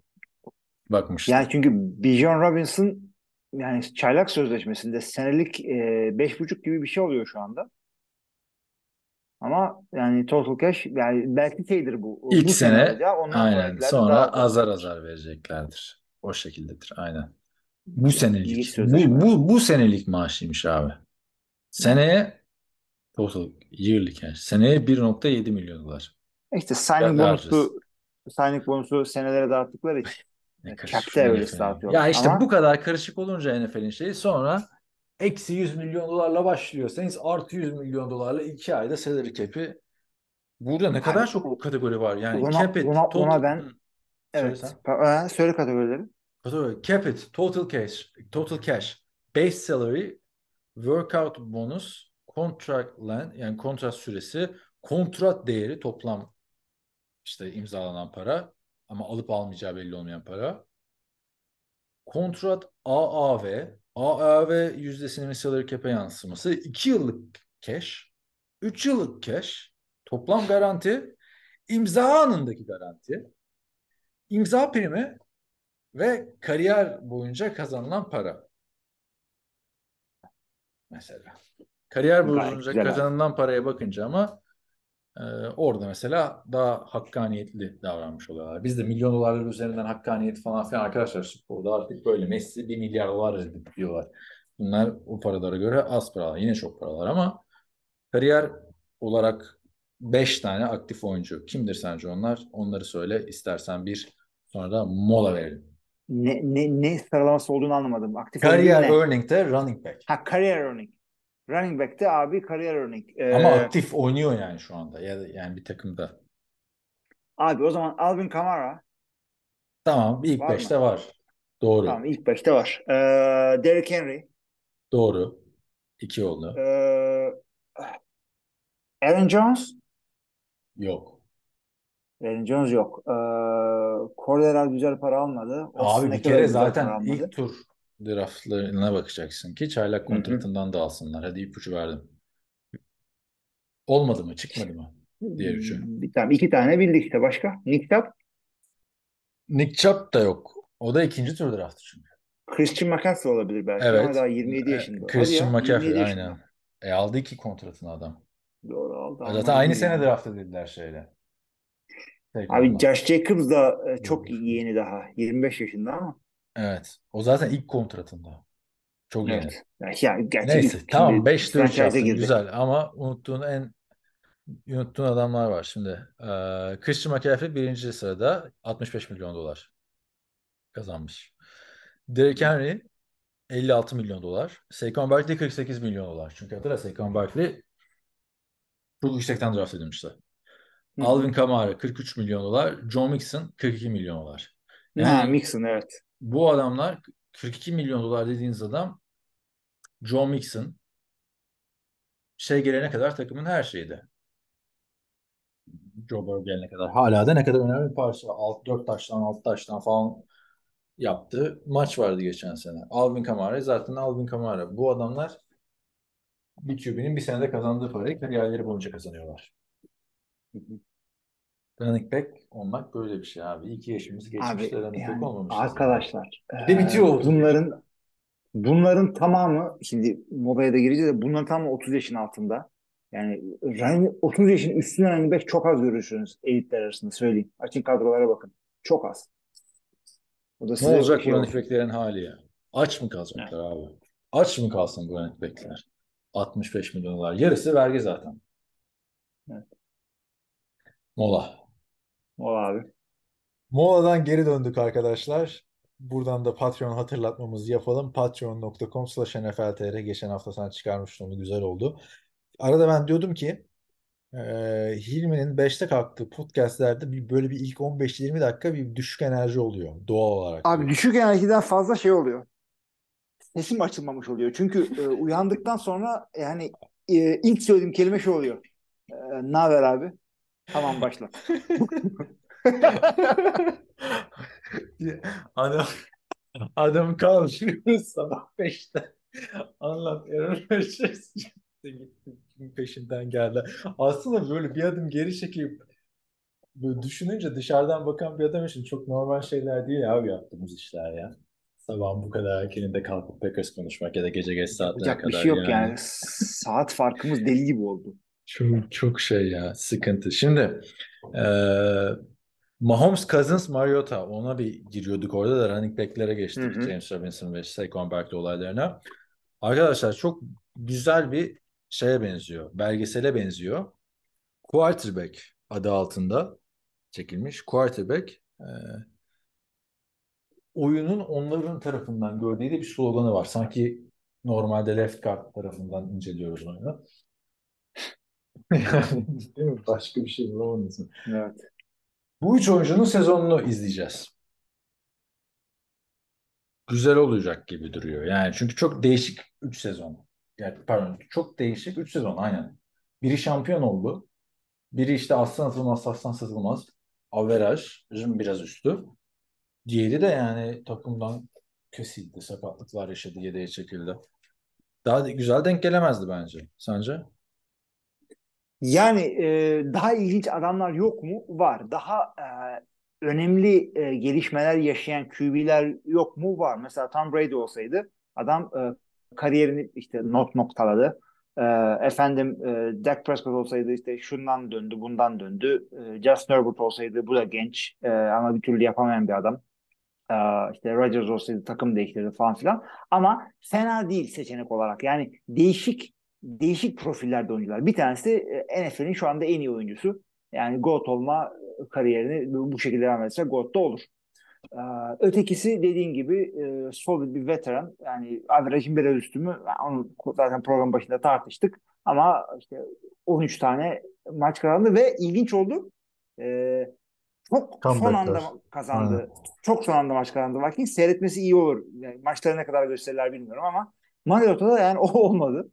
bakmıştı. Yani çünkü Bijan Robinson yani çaylak sözleşmesinde senelik e, beş buçuk gibi bir şey oluyor şu anda. Ama yani total cash yani belki şeydir bu. İlk bu sene ondan aynen. Sonra daha azar azar vereceklerdir. O şekildedir. Aynen. Bu senelik. Bu, bu, bu senelik maaşıymış abi. Seneye total yearly cash. Seneye 1.7 milyon dolar. İşte signing bonusu signing bonusu senelere dağıttıkları için Ne Evet, karışık cap'te öyle dağıtıyorlar. Ya işte Ama- bu kadar karışık olunca NFL'in şeyi sonra eksi 100 milyon dolarla başlıyorsanız artı 100 milyon dolarla 2 ayda salary cap'i Burada ne kadar Abi, çok kategori var. Yani ona- cap it, ona- ona total- ben- Hı. Evet. Söyle söyle kategorileri. Kategori. Cap it, total cash, total cash, base salary, workout bonus, contract length yani kontrat süresi, kontrat değeri toplam işte imzalanan para ama alıp almayacağı belli olmayan para. Kontrat AAV, AAV yüzdesinin salary cap'e yansıması, 2 yıllık cash, 3 yıllık cash, toplam garanti, imza anındaki garanti, imza primi ve kariyer boyunca kazanılan para. Mesela. Kariyer boyunca kazanılan paraya bakınca ama orada mesela daha hakkaniyetli davranmış oluyorlar. Biz de milyon dolarlar üzerinden hakkaniyet falan filan arkadaşlar sporda artık böyle Messi 1 milyar dolar diyorlar. Bunlar o paralara göre az paralar. Yine çok paralar ama kariyer olarak 5 tane aktif oyuncu. Kimdir sence onlar? Onları söyle. İstersen bir sonra da mola verelim. Ne, ne, ne sıralaması olduğunu anlamadım. Aktif Kariyer earning'de running back. Ha career earning. Running back'te abi career earning. Ee, Ama aktif oynuyor yani şu anda. Ya da yani bir takımda. Abi o zaman Alvin Kamara Tamam ilk Var mı? 5'te var. Doğru. tamam ilk başta var. Ee, Derrick Henry. Doğru. 2 oldu. Ee, Aaron Jones. Yok. Aaron Jones yok. Ee, Cordero güzel para almadı. Austin Abi bir kere zaten ilk tur draftlarına bakacaksın ki çaylak kontratından da alsınlar. Hadi ipucu verdim. Olmadı mı? Çıkmadı mı? diğer üçü. Bir tane, iki tane bildik işte. Başka? Nick Chubb. Nick Chubb da yok. O da ikinci tur draftı çünkü. Christian McCaffrey olabilir belki Evet. ama daha 27 E, yaşında. Christian ya, McCaffrey 27 yaşında. aynen. E aldı iki kontratını adam. Doğru aldı. Zaten Aman aynı sene draft edildiler şeyle. Tek Abi onunla. Josh Jacobs da e, çok yeni daha. 25 yaşında ama. Evet. O zaten ilk kontratında. Çok. Evet. Ya, ya, gerçi Neyse biz tamam şimdi 5 tur franchise'e yaptın girdi. güzel ama unuttuğun en unuttuğun adamlar var şimdi. Ee, Christian McCaffrey birinci sırada 65 milyon dolar kazanmış. Derrick Henry 56 milyon dolar. Saquon Barkley 48 milyon dolar. Çünkü hatırla Saquon Barkley çok yüksekten draft edilmişti. Hı. Alvin Kamara 43 milyon dolar. John Mixon 42 milyon dolar. Ha, Yani Mixon evet. Bu adamlar 42 milyon dolar dediğiniz adam John Mixon şey gelene kadar takımın her şeydi. Joe Burrow gelene kadar. Hala da ne kadar önemli bir parça. 6, 4 taştan 6 taştan falan yaptı. Maç vardı geçen sene. Alvin Kamara zaten Alvin Kamara. Bu adamlar bir QB'nin bir senede kazandığı parayı kariyerleri boyunca kazanıyorlar. Running back olmak böyle bir şey abi. İki yaşımız geçmiş de running back yani olmamışız. arkadaşlar Bir de bitiyor oldu. bunların bunların tamamı şimdi Moba'ya da gireceğiz de bunların tamamı 30 yaşın altında. Yani running- 30 yaşın üstüne running back çok az görürsünüz elitler arasında söyleyeyim. Açın kadrolara bakın. Çok az. O da Ne olacak şey running back'lerin hali ya? Aç mı kalacaklar abi? Aç mı kalsın bu running back'ler? 65 milyon dolar. Yarısı vergi zaten. Evet. Mola. O abi. Mola'dan geri döndük arkadaşlar. Buradan da Patreon hatırlatmamızı yapalım. Patreon.com slash NFLTR. Geçen hafta sen çıkarmıştın onu. Güzel oldu. Arada ben diyordum ki e, Hilmi'nin 5'te kalktığı podcastlerde bir, böyle bir ilk 15-20 dakika bir düşük enerji oluyor. Doğal olarak. Abi düşük enerjiden fazla şey oluyor. Sesim açılmamış oluyor. Çünkü e, uyandıktan sonra yani e, ilk söylediğim kelime şey oluyor. E, ne haber abi? Tamam başla. Adam adam kalkıyor sabah 5'te. Anlat Aaron Rodgers gitti peşinden geldi. Aslında böyle bir adım geri çekilip böyle düşününce dışarıdan bakan bir adam için çok normal şeyler değil abi yaptığımız işler ya. Sabahın bu kadar erkeninde kalkıp Packers konuşmak ya da gece geç saatlere Yapacak bir kadar şey yok yani. yani. Saat farkımız deli gibi oldu. Çok çok şey ya sıkıntı. Şimdi eee Mahomes, Cousins, Mariota ona bir giriyorduk orada da running back'lere geçtik. Hı hı. James Robinson ve Saquon Barkley olaylarına. Arkadaşlar çok güzel bir şeye benziyor. Belgesele benziyor. Quarterback adı altında çekilmiş. Quarterback eee, oyunun onların tarafından gördüğü de bir sloganı var. Sanki normalde left guard tarafından inceliyoruz oyunu. Yani, değil mi? Başka bir şey bulamadınız mı? Evet. Bu üç oyuncunun sezonunu izleyeceğiz. Güzel olacak gibi duruyor. Yani çünkü çok değişik 3 sezon. Yani pardon, çok değişik 3 sezon aynen. Biri şampiyon oldu. Biri işte aslan atılmaz, aslan satılmaz. Averajın biraz üstü. Diğeri de yani takımdan kesildi. Sakatlıklar yaşadı, yedeğe çekildi. Daha da güzel denk gelemezdi bence. Sence? Yani e, daha ilginç adamlar yok mu? Var. Daha e, önemli e, gelişmeler yaşayan QB'ler yok mu? Var. Mesela Tom Brady olsaydı adam e, kariyerini işte not noktaladı. E, efendim e, Dak Prescott olsaydı işte şundan döndü, bundan döndü. E, Justin Herbert olsaydı bu da genç e, ama bir türlü yapamayan bir adam. E, işte Rodgers olsaydı takım değiştirdi falan filan. Ama fena değil seçenek olarak. Yani değişik değişik profillerde oyuncular. Bir tanesi e, NFL'in şu anda en iyi oyuncusu. Yani GOAT olma kariyerini bu şekilde devam etse GOAT da olur. Ee, Ötekisi dediğin gibi e, solid bir veteran. Yani average'in biraz üstü mü? Onu zaten program başında tartıştık. Ama işte 13 tane maç kazandı ve ilginç oldu. Ee, çok son Comeback'ler. anda kazandı. Aynen. Çok son anda maç kazandı Vikings. Seyretmesi iyi olur. Yani maçları ne kadar gösterirler bilmiyorum ama Mariota'da yani o olmadı.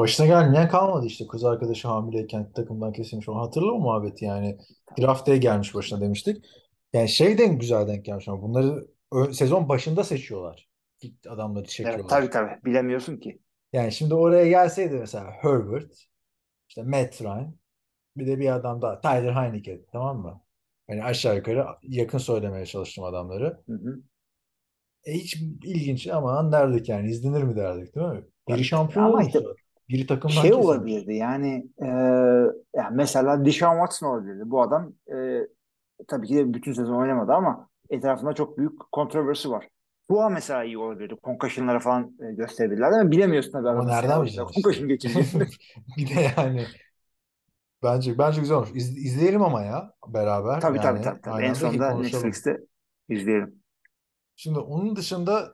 Başına gelmeyen kalmadı işte. Kız arkadaşı hamileyken takımdan kesilmiş. Onu hatırlıyor musun muhabbeti yani? Draft day gelmiş başına demiştik. Yani şey de güzel denk gelmiş ama bunları sezon başında seçiyorlar. İlk Adamları Evet çekiyorlar. tabii tabii. Bilemiyorsun ki. Yani şimdi oraya gelseydi mesela Herbert, işte Matt Ryan, bir de bir adam daha Tyler Heineke tamam mı? Yani aşağı yukarı yakın söylemeye çalıştım adamları. Hı hı. E hiç ilginç ama derdik yani izlenir mi derdik değil mi? Biri şampiyon Ama olmuş. Biri takımdan şey kesilmiş. olabilirdi yani e, yani mesela Deshaun Watson olabilirdi. Bu adam e, tabii ki de bütün sezon oynamadı ama etrafında çok büyük kontroversi var. Tua mesela iyi olabilirdi. Concussion'lara falan e, gösterebilirler ama bilemiyorsun tabii Ama nereden bileceksin? Concussion geçirdiğini. Bir de yani bence bence güzel olmuş. İz, izleyelim ama ya beraber tabii tabii yani tabii. tabii. aynı En sonunda. Netflix'te izleyelim. Şimdi onun dışında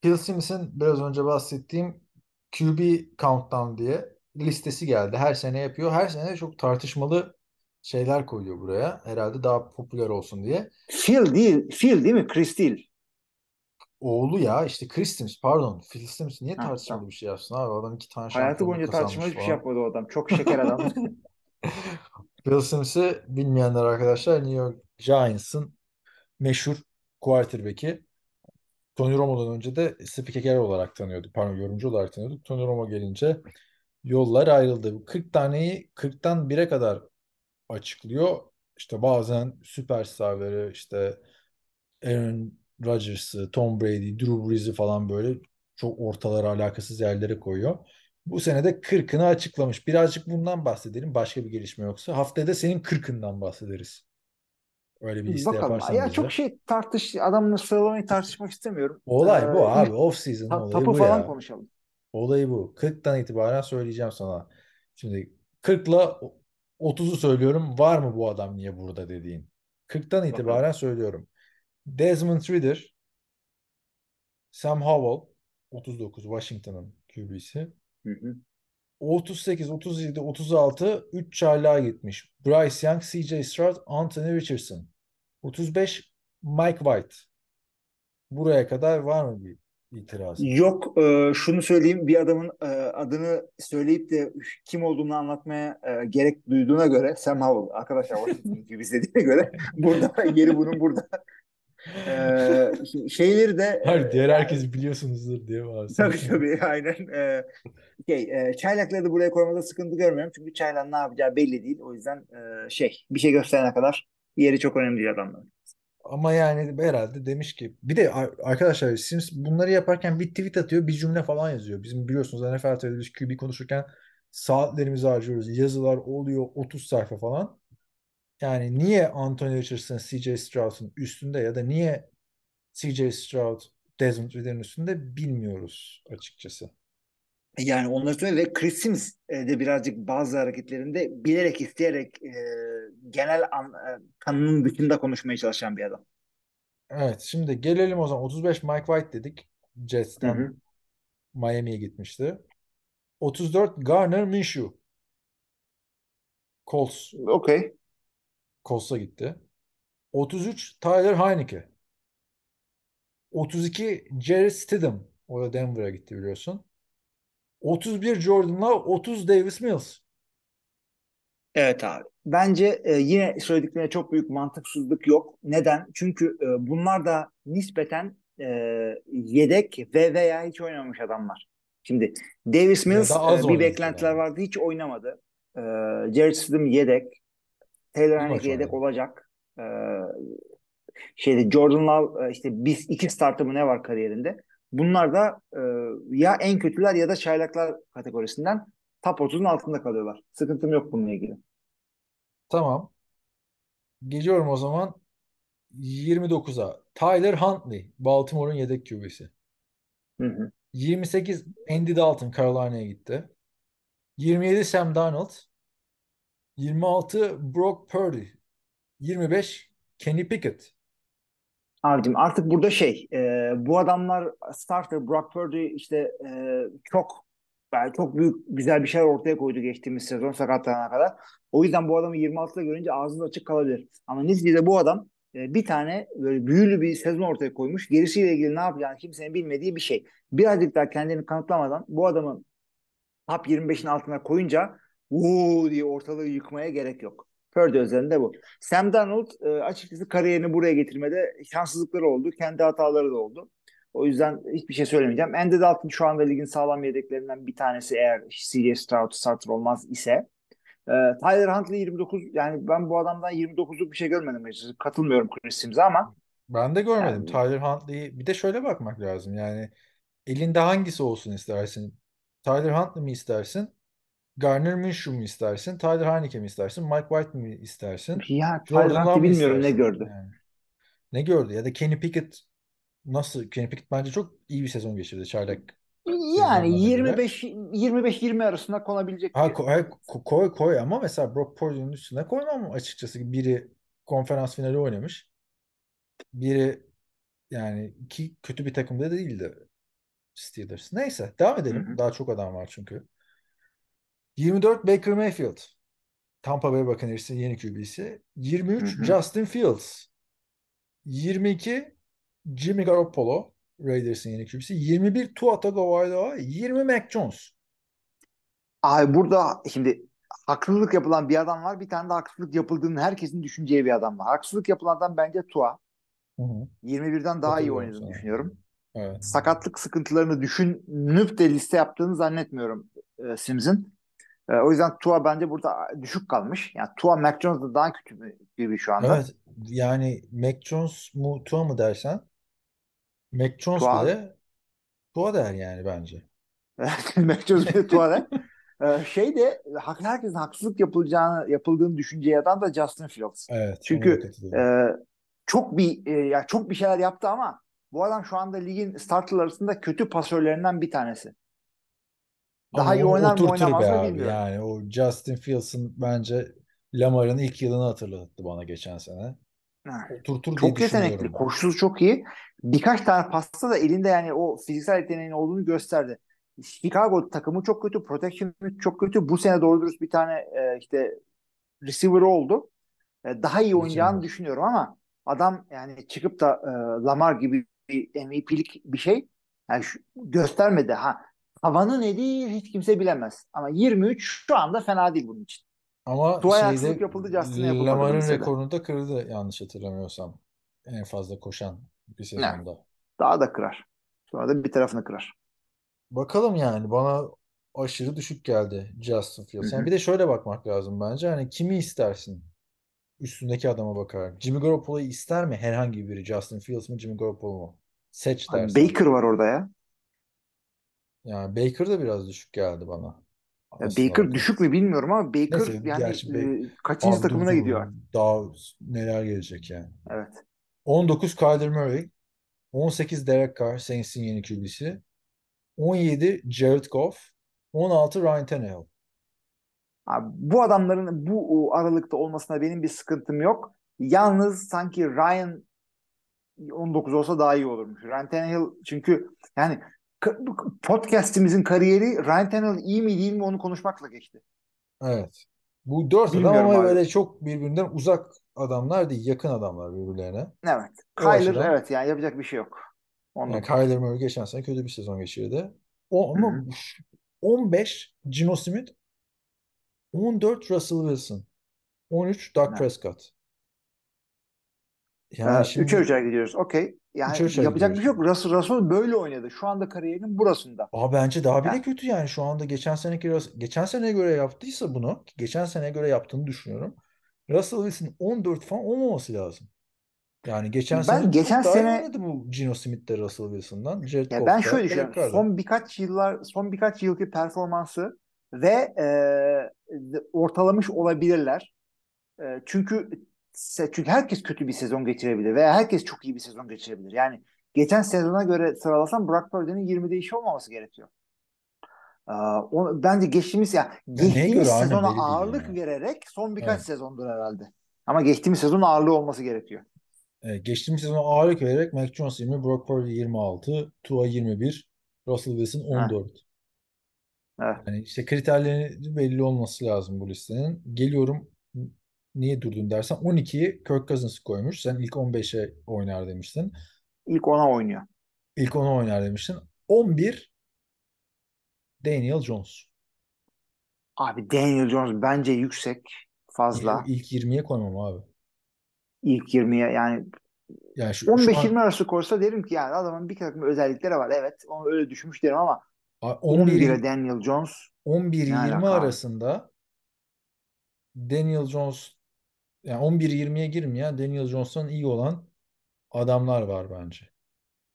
Phil Sims'in biraz önce bahsettiğim QB Countdown diye listesi geldi. Her sene yapıyor. Her sene çok tartışmalı şeyler koyuyor buraya. Herhalde daha popüler olsun diye. Phil değil, Phil değil mi? Chris değil. Oğlu ya işte Chris Sims pardon. Phil Sims niye Ha, tartışmalı tamam. bir şey yapsın abi? Adam iki tane Hayatı boyunca tartışmalı hiçbir şey yapmadı o adam. Çok şeker adam. Phil Sims'i bilmeyenler arkadaşlar New York Giants'ın meşhur quarterback'i. Tony Romo'dan önce de spiker olarak tanıyorduk. Pardon yorumcu olarak tanıyorduk. Tony Romo gelince yollar ayrıldı. 40 taneyi 40'tan 1'e kadar açıklıyor. İşte bazen süperstarları işte Aaron Rodgers'ı, Tom Brady, Drew Brees'i falan böyle çok ortalara alakasız yerlere koyuyor. Bu sene de 40'ını açıklamış. Birazcık bundan bahsedelim. Başka bir gelişme yoksa. Haftaya senin 40'ından bahsederiz. Öyle bir liste Bakalım. yaparsan Ya bize. çok şey tartış adamla sıralamayı tartışmak istemiyorum. Olay bu Ee, abi. ilk Off season ta- olayı tapu bu falan ya. konuşalım. Olayı bu. 40'tan itibaren söyleyeceğim sana. Şimdi 40'la 30'u söylüyorum. Var mı bu adam niye burada dediğin. 40'tan Bakalım. itibaren söylüyorum. Desmond Ridder, Sam Howell 39 Washington'ın QB'si. Hı hı. 38, 37, 36 3 çaylağa gitmiş. Bryce Young, CJ Stroud, Anthony Richardson. 35 Mike White. Buraya kadar var mı bir itiraz? Yok e, şunu söyleyeyim bir adamın e, adını söyleyip de kim olduğunu anlatmaya e, gerek duyduğuna göre Sam Howell arkadaşlar Washington gibi izlediğine göre burada yeri bunun burada. E, şimdi şeyleri de e, Hayır, diğer yani herkes biliyorsunuzdur diye varsın. tabii tabii aynen e, şey, e, çaylakları da buraya koymada sıkıntı görmüyorum çünkü çaylak ne yapacağı belli değil o yüzden e, şey bir şey gösterene kadar yeri çok önemli değil adamların. Ama yani herhalde demiş ki bir de ar- arkadaşlar Sims bunları yaparken bir tweet atıyor bir cümle falan yazıyor. Bizim biliyorsunuz NFL TV'de biz QB konuşurken saatlerimizi harcıyoruz. Yazılar oluyor 30 sayfa falan. Yani niye Anthony Richardson CJ Stroud'un üstünde ya da niye CJ Stroud Desmond Ridder'in üstünde bilmiyoruz açıkçası. Yani onları söyle ve Chris Sims e, de birazcık bazı hareketlerinde bilerek isteyerek e, genel an, e, kanının dışında konuşmaya çalışan bir adam. Evet şimdi gelelim o zaman 35 Mike White dedik. Hı Jets'ten hı. Miami'ye gitmişti. 34 Garner Minshew. Colts. Okey. Colts'a gitti. 33 Tyler Heineke. 32 Jared Stidham. O da Denver'a gitti biliyorsun. 31 Jordan Love, 30 Davis Mills. Evet abi. Bence e, yine söylediklerine çok büyük mantıksızlık yok. Neden? Çünkü e, bunlar da nispeten e, yedek ve veya hiç oynamamış adamlar. Şimdi Davis Mills e, bir beklentiler adamlar. vardı. Hiç oynamadı. E, Jared Stidham yedek. Taylor Heineke yedek olacak. E, şeyde Jordan Love e, işte biz iki startı mı ne var kariyerinde? Bunlar da e, ya en kötüler ya da çaylaklar kategorisinden top 30'un altında kalıyorlar. Sıkıntım yok bununla ilgili. Tamam. Geliyorum o zaman 29'a. Tyler Huntley, Baltimore'un yedek QB'si. Hı hı. 28 Andy Dalton Carolina'ya gitti. 27 Sam Darnold. 26 Brock Purdy. 25 Kenny Pickett. Abicim artık burada şey e, bu adamlar starter Brock Purdy işte e, çok yani çok büyük güzel bir şeyler ortaya koydu geçtiğimiz sezon sakatlanana kadar. O yüzden bu adamı 26'da görünce ağzınız açık kalabilir. Ama neticede bu adam e, bir tane böyle büyülü bir sezon ortaya koymuş. Gerisiyle ilgili ne yapacağını kimsenin bilmediği bir şey. Birazcık daha kendini kanıtlamadan bu adamı top 25'in altına koyunca uuu diye ortalığı yıkmaya gerek yok. Purdy özelinde bu. Sam Darnold e, açıkçası kariyerini buraya getirmede şanssızlıkları oldu. Kendi hataları da oldu. O yüzden hiçbir şey söylemeyeceğim. Andy Dalton şu anda ligin sağlam yedeklerinden bir tanesi eğer CJ Stroud starter olmaz ise. E, Tyler Huntley 29 yani ben bu adamdan 29'luk bir şey görmedim açıkçası. Katılmıyorum Chris Sims'e ama Ben de görmedim. Yani- Tyler Huntley'i bir de şöyle bakmak lazım. Yani elinde hangisi olsun istersin? Tyler Huntley mi istersin? Garner Minshew mu istersin? Tyler Heineke mi istersin? Mike White mi istersin? ya Tyler mı bilmiyorum ne gördü. Yani. Ne gördü? Ya da Kenny Pickett nasıl? Kenny Pickett bence çok iyi bir sezon geçirdi. Çaylak. Yani Sezonlarına 25 25-20 arasında konabilecek Ha, bir ko- ha, ko- koy koy ama mesela Brock Purdy'nin üstüne koymam açıkçası. Biri konferans finali oynamış. Biri yani iki kötü bir takımda değildi Steelers. Neyse devam edelim. Hı hı. Daha çok adam var çünkü. 24 Baker Mayfield. Tampa Bay Buccaneers'in yeni QB'si. 23 Hı hı. Justin Fields. 22 Jimmy Garoppolo. Raiders'in yeni QB'si. 21 Tua Tagovailoa. 20 Mac Jones. Abi burada şimdi haksızlık yapılan bir adam var. Bir tane de haksızlık yapıldığını herkesin düşüneceği bir adam var. Haksızlık yapılan adam bence Tua. Hı hı. 21'den daha iyi oynadığını düşünüyorum. Evet. Sakatlık sıkıntılarını düşünüp de liste yaptığını zannetmiyorum e, Sims'in. E, o yüzden Tua bence burada düşük kalmış. Yani Tua Mac Jones'da daha kötü gibi şu anda. Evet yani Mac Jones mu Tua mı dersen Mac Jones Tua. bile Tua der yani bence. Mac Jones bir de Tua da. E, şey de herkesin haksızlık yapılacağını yapıldığını düşüneceği adam da Justin Fields. Evet. Çünkü. Ee, çok bir e, ya çok bir şeyler yaptı ama bu adam şu anda ligin starter arasında kötü pasörlerinden bir tanesi. Daha Ama iyi oynar mı oturtur oynamaz be mı abi. bilmiyorum. Yani o Justin Fields'ın bence Lamar'ın ilk yılını hatırlattı bana geçen sene. Ha, Oturtur diye Çok yetenekli, düşünüyorum. koşusu çok iyi. Birkaç tane pasta da elinde yani o fiziksel yeteneğin olduğunu gösterdi. Chicago takımı çok kötü, protection çok kötü. Bu sene doğru dürüst bir tane e, işte receiver oldu. E, daha iyi oynayacağını düşünüyorum ama adam yani çıkıp da e, Lamar gibi bir MVP'lik bir şey yani şu- göstermedi. Ha havanı nedir hiç kimse bilemez. Ama 23 şu anda fena değil bunun için. Ama Tua'ya şeyde yapıldı, Justin'e Lamar'ın rekorunu da kırdı yanlış hatırlamıyorsam. En fazla koşan bir sezonda. Daha da kırar. Sonra da bir tarafını kırar. Bakalım yani bana aşırı düşük geldi Justin Fields. Yani bir de şöyle bakmak lazım bence. Hani kimi istersin? Üstündeki adama bakarak. Jimmy Garoppolo'yu ister mi herhangi biri? Justin Fields mi Jimmy Garoppolo mu? Seç Abi dersen. Baker var orada ya. Yani Baker da biraz düşük geldi bana. Ya Baker düşük mü bilmiyorum ama Baker Neyse, yani gerçi e, kaçıncı Abi takımına dur, gidiyor? Daha neler gelecek yani. Evet. 19 Kyler Murray. 18 Derek Carr. Saints'in yeni QB'si. 17 Jared Goff. 16 Ryan Tannehill. Abi, bu adamların bu o, aralıkta olmasına benim bir sıkıntım yok. Yalnız sanki Ryan 19 olsa daha iyi olurmuş. Ryan Tannehill çünkü yani podcast'imizin kariyeri Ryan Tannehill iyi mi değil mi onu konuşmakla geçti. Evet. Bu dört adam Bilmiyorum ama abi. böyle çok birbirinden uzak adamlar değil. Yakın adamlar birbirlerine. Evet. O Kyler açıdan- evet yani yapacak bir şey yok. Ondan. Yani Kyler Murray geçen sene kötü bir sezon geçirdi. O, ama Hı hı. 15 Geno Smith 14 Russell Wilson 13 Dak Evet. Prescott. Yani Ee, şimdi üçe üçe gidiyoruz. Okey. Yani üçe yapacak bir şey yok. Russell, Russell böyle oynadı. Şu anda kariyerinin burasında. Aa, bence daha bile Yani- kötü yani şu anda geçen seneki geçen seneye göre yaptıysa bunu geçen seneye göre yaptığını düşünüyorum. Russell Wilson 14 falan olmaması lazım. Yani geçen Ben sene geçen sene- bu Geno Smith de Russell Wilson'dan. Jared Ya ben şöyle düşünüyorum. Carr da. Son birkaç yıllar, son birkaç yılki performansı ve e, ortalamış olabilirler. E, çünkü çünkü herkes kötü bir sezon geçirebilir veya herkes çok iyi bir sezon geçirebilir. Yani geçen sezona göre sıralasam Brock Purdy'nin 20'de işi olmaması gerekiyor. Ee, o, bence geçtiğimiz ya neye geçtiğimiz aynen sezona değil ağırlık yani. vererek son birkaç Evet. sezondur herhalde. Ama geçtiğimiz sezon ağırlığı olması gerekiyor. Evet, geçtiğimiz sezon ağırlık vererek Mac Jones 20, Brock Purdy 26, Tua 21, Russell Wilson 14. Evet. Yani işte kriterleri belli olması lazım bu listenin. Geliyorum niye durdun dersen 12'yi Kirk Cousins koymuş. Sen ilk 15'e oynar demiştin. İlk ona oynuyor. İlk 10'a oynar demiştin. 11 Daniel Jones. Abi Daniel Jones bence yüksek fazla. İlk 20'ye koymam abi. İlk 20'ye yani Yani şu, şu 15-20 an arası koysa derim ki yani adamın bir takım özellikleri var. Evet onu öyle düşünmüş derim ama a- 11'e 11 Daniel Jones 11 Ne 20 alaka abi? arasında Daniel Jones yani 11 20'ye girmeyen Daniel Jones'tan iyi olan adamlar var bence.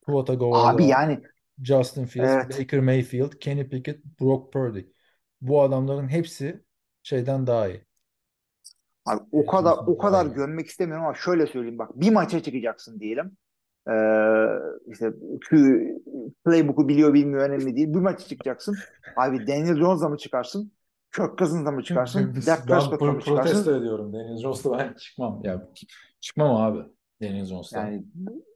Tua Tagovailoa, abi yani Justin Fields, Evet. Baker Mayfield, Kenny Pickett, Brock Purdy. Bu adamların hepsi şeyden daha iyi. Abi o kadar o kadar gömmek istemiyorum ama şöyle söyleyeyim bak bir maça çıkacaksın diyelim. Ee, işte playbook'u biliyor bilmiyor önemli değil. Bir maça çıkacaksın. Abi Daniel Jones'la mı çıkarsın? Kirk Cousins'la mı çıkarsın? Dak Prescott'la mı çıkarsın? protesto ediyorum. Daniel Jones'la ben çıkmam. Ya çıkmam abi. Daniel Jones'la. Yani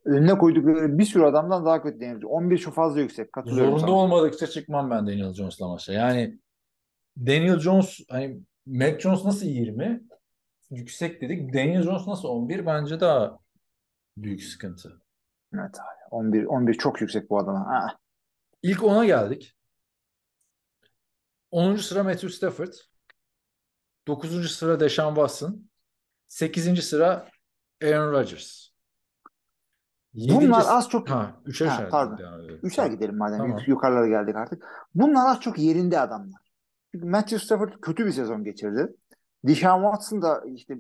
önüne koydukları bir sürü adamdan daha kötü Daniel Jones. 11 şu fazla yüksek. Katılıyorum Zorunda sana. olmadıkça çıkmam ben Daniel Jones'la maça. Yani Daniel Jones hani Mac Jones nasıl 20? Yüksek dedik. Daniel Jones nasıl 11? Bence daha büyük sıkıntı. Evet abi. 11 11 çok yüksek bu adama. Ha. İlk 10'a geldik. 10. sıra Matthew Stafford. 9. sıra Deshaun Watson. 8. sıra Aaron Rodgers. Bunlar az çok Ha, üçer Ha, pardon. devam edelim. Üçer gidelim madem. Tamam. Yuk- yukarılara geldik artık. Bunlar az çok yerinde adamlar. Çünkü Matthew Stafford kötü bir sezon geçirdi. Deshaun Watson da işte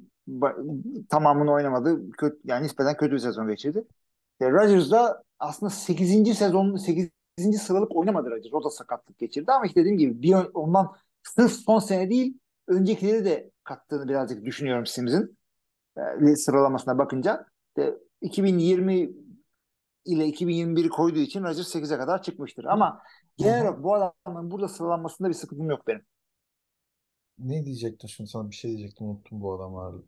tamamını oynamadı. Kötü, yani nispeten kötü bir sezon geçirdi. E, Rodgers da aslında 8. sezon 8. sıralık oynamadı Rodgers. O da sakatlık geçirdi ama işte dediğim gibi bir ondan sırf son sene değil öncekileri de kattığını birazcık düşünüyorum Sims'in e, sıralamasına bakınca. İşte 2020 ile 2021'i koyduğu için Rodgers 8'e kadar çıkmıştır. Ama genel olarak bu adamın burada sıralanmasında bir sıkıntım yok benim. Ne diyecektim şimdi sana bir şey diyecektim unuttum bu adamlarla.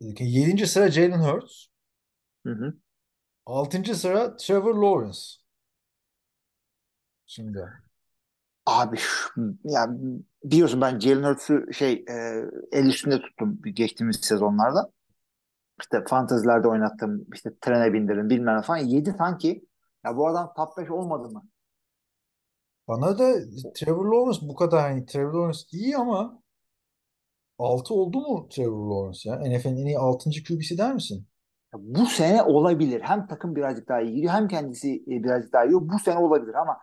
7. sıra Jalen Hurts. Hı hı. 6. sıra Trevor Lawrence. Şimdi Abi şu- ya biliyorsun ben Jalen Hurts'u şey e, el üstünde tuttum geçtiğimiz sezonlarda. İşte fantezilerde oynattım. işte trene bindirdim bilmem ne falan. 7 sanki ya bu adam top 5 olmadı mı? bana da Trevor Lawrence bu kadar hani Trevor Lawrence iyi ama 6 oldu mu Trevor Lawrence ya? NFL'in en iyi 6. QB'si der misin? Ya bu sene olabilir. Hem takım birazcık daha iyi gidiyor hem kendisi e, birazcık daha iyi. Bu sene olabilir ama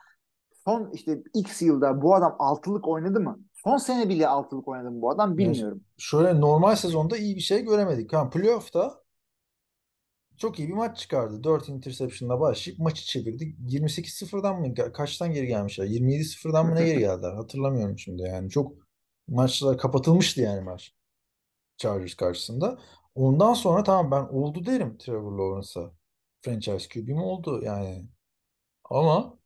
son işte X yılda bu adam altılık oynadı mı? Son sene bile altılık oynadı mı bu adam bilmiyorum. Şöyle normal sezonda iyi bir şey göremedik. Ha, playoff'ta çok iyi bir maç çıkardı. 4 interception'la başlayıp maçı çevirdi. 28-0'dan mı kaçtan geri gelmişler? 27-0'dan mı ne geri geldiler? Hatırlamıyorum şimdi yani. Çok maçlar kapatılmıştı yani maç. Chargers karşısında. Ondan sonra tamam ben oldu derim Trevor Lawrence'a. Franchise QB'm oldu yani. Ama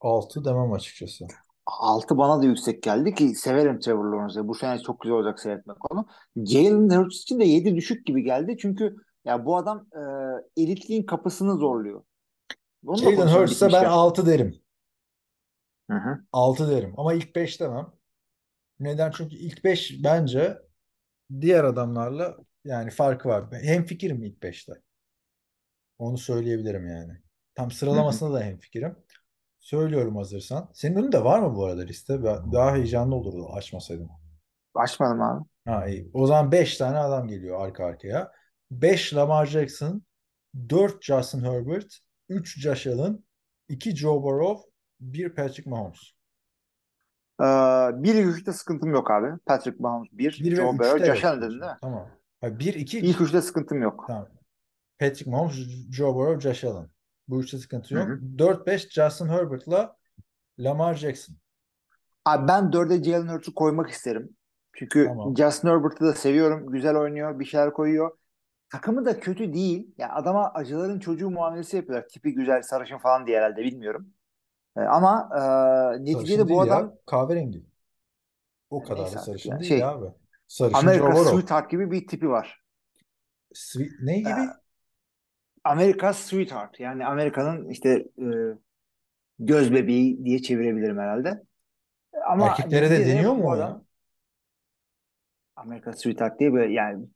6 demem açıkçası. 6 bana da yüksek geldi ki severim Trevor Lawrence'ı. Bu sene çok güzel olacak seyretmek onu. Jalen Hurts için de 7 düşük gibi geldi. Çünkü ya bu adam e, elitliğin kapısını zorluyor. Da Jalen Hurts'a ben bitmişken. 6 derim. Hı hı. 6 derim. Ama ilk 5 demem. Neden? Çünkü ilk 5 bence diğer adamlarla yani farkı var. Hemfikirim ilk 5'te. Onu söyleyebilirim yani. Tam sıralamasında da hemfikirim. Söylüyorum hazırsan. Senin önünde var mı bu arada liste? Ben- Daha heyecanlı olurdu açmasaydım. Açmadım abi. Ha iyi. O zaman 5 tane adam geliyor arka arkaya. 5 Lamar Jackson, 4 Justin Herbert, 3 Josh Allen, 2 Joe Burrow, 1 Patrick Mahomes. Ee, bir ilk üçte sıkıntım yok abi. Patrick Mahomes bir. 1 ve Joe 3'te Burrow, Josh yok. Allen dedin değil mi? Tamam. 1 2 İlk üçte sıkıntım yok. Tamam. Patrick Mahomes, Joe Burrow, Josh Allen. Bu üçte sıkıntı yok. Hı hı. 4-5 Justin Herbert'la Lamar Jackson. Abi ben dörde Jalen Hurts'u koymak isterim. Çünkü Tamam. Justin Herbert'ı da seviyorum. Güzel oynuyor. Bir şeyler koyuyor. Takımı da kötü değil. Ya adama acıların çocuğu muamelesi yapıyorlar. Tipi güzel, sarışın falan diye herhalde bilmiyorum. Ee, ama e, neticede bu adam ya. Kahverengi. O kadar Neyse da sarışın ya. değil Şey, abi. Sarışın Amerika Burrow. Sweetheart gibi bir tipi var. Sweet, ne gibi? Ee, Amerika Sweetheart. Yani Amerika'nın işte e, göz bebeği diye çevirebilirim herhalde. Ama Erkeklere de deniyor mu adam-? Amerika Sweetheart diye böyle yani